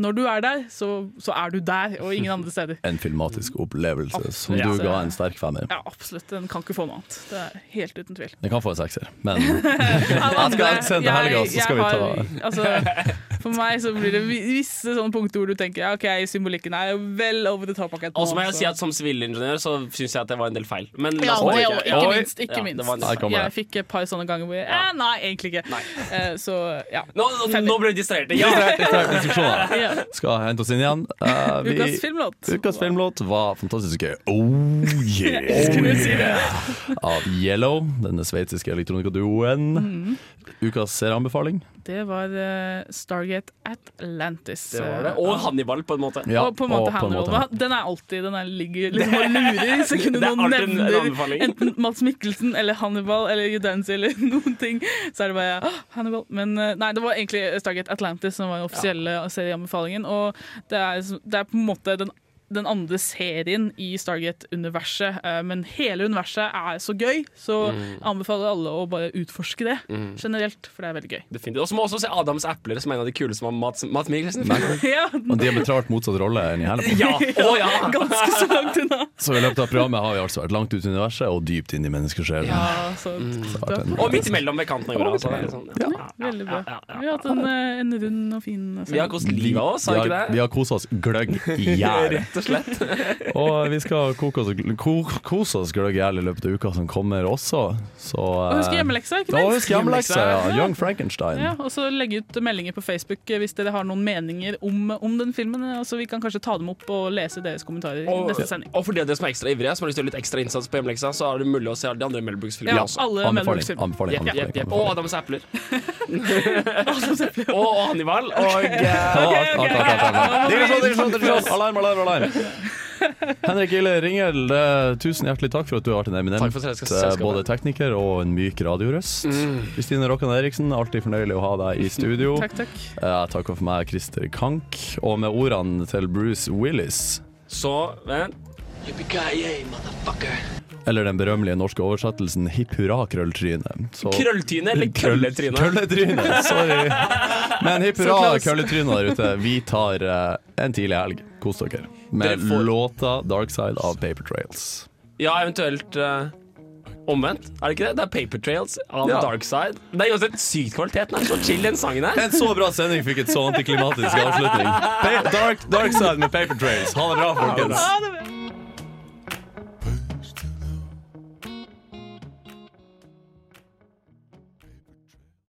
når du er der, så, så er du der, og ingen andre steder. En filmatisk opplevelse som Absolutt. du ga en sterk femmer. Ja, absolutt. Den kan ikke få noe annet. Det er helt uten tvil. Den kan få en sekser, men jeg skal sende helga, så skal vi ta altså, For meg så blir det visse sånne punkter hvor du tenker ja, OK, symbolikken er vel over the top. Og så må jeg si at Som sivilingeniør så syns jeg at det var en del feil. Men ja, oss det, ikke- Oi. minst. Ikke minst. Ja, kommer Jeg fikk et par sånne ganger hvor jeg eh, Nei, egentlig ikke. Eh, så ja. Nå, nå, nå ble vi distraherte. Ja! Distrahert, distrahert. Ja. Skal hente oss inn igjen. Uh, vi- Ukas filmlåt. Ukas filmlåt var fantastisk gøy. Oh yeah! Oh, yeah. Av Yellow, denne sveitsiske elektronikaduoen. Mm. Ukas serieanbefaling. Det var eh, Stargate Atlantis. Det var det. Eh, Og Hannibal, på en måte. Ja, og på en måte og på en Hannibal. måte. Den er alltid Den er ligger liksom og lurer. Så kunne noen alltid en- enten Mads Mikkelsen eller Hannibal eller Judansi eller noen ting, så er det bare «Åh, Hannibal. Men eh, nei, det var egentlig Stargate Atlantis som var den offisielle serieanbefalingen. Og det er, det er på en måte den den andre serien i Stargate-universet. eh, Men hele universet er så gøy, så Mm. anbefaler alle å bare utforske det Mm. generelt, for det er veldig gøy. Definitivt. Og så må også se Adams epler, som er en av de kuleste som har Mats, Mats Mikkelsen. Ja, Og diametralt motsatt rolle enn i hele Ja, Oh, ja! ganske så langt unna. Så i løpet av programmet har vi altså vært langt ut i universet og dypt inn i menneskesjelen. Ja, så en- Og midt imellom ved kanten av jorda. Altså. det sånn, ja. Veldig bra. Vi har hatt en, eh, en rund og fin Vi har kost livet av oss, har ikke det? vi har kosa oss gløgg i hjel. Og slett. Og vi skal koke oss, ko, kose oss gløgg i hjel i løpet av uka som kommer også. Så, Og husk hjemmeleksa, ikke Ja, Og husk hjemmeleksa, ja. Young Frankenstein. Ja, og så legge ut meldinger på Facebook eh, hvis dere har noen meninger om, om den filmen. eh, Så vi kan kanskje ta dem opp og lese deres kommentarer i Og, neste sending. og for dere som er ekstra ivrige, som har lyst til å gjøre litt ekstra innsats på hjemmeleksa, så er det mulig å se de andre Mel Brooks-filmene Ja, også. alle. Anbefaling, Og Adams epler. og, Hannibal. Og eh. Digresjon, digresjon, digresjon. Alarm, alarm, alarm. Henrik Ille Ringel, eh, tusen hjertelig takk for at du har vært en eminent Takk for selskap- eh, både tekniker og en myk radiorøst. Mm. Kristine Rokkan Eriksen, alltid fornøyelig å ha deg i studio. Takk, takk. Takk Jeg takker for meg, Christer Kank. Og med ordene til Bruce Willis, så vent. eller den berømmelige norske oversettelsen Hipp hurra krølltryne. Så- Krølltyne eller krølletryne? Krølletryne, sorry. Men hipp hurra, krølletryne der ute. Vi tar uh, en tidlig helg. Kos dere. Med får- låta 'Dark Side' av Paper Trails. Ja, eventuelt uh, omvendt. Er det ikke det? Det er Paper Trails av Ja. Dark Side. Det er et sykt kvalitet. Den er så chill, den sangen her. En så bra sending fikk et så antiklimatisk avslutning. Dark, dark Side med Paper Trails. Ha det bra, folkens. Ha det.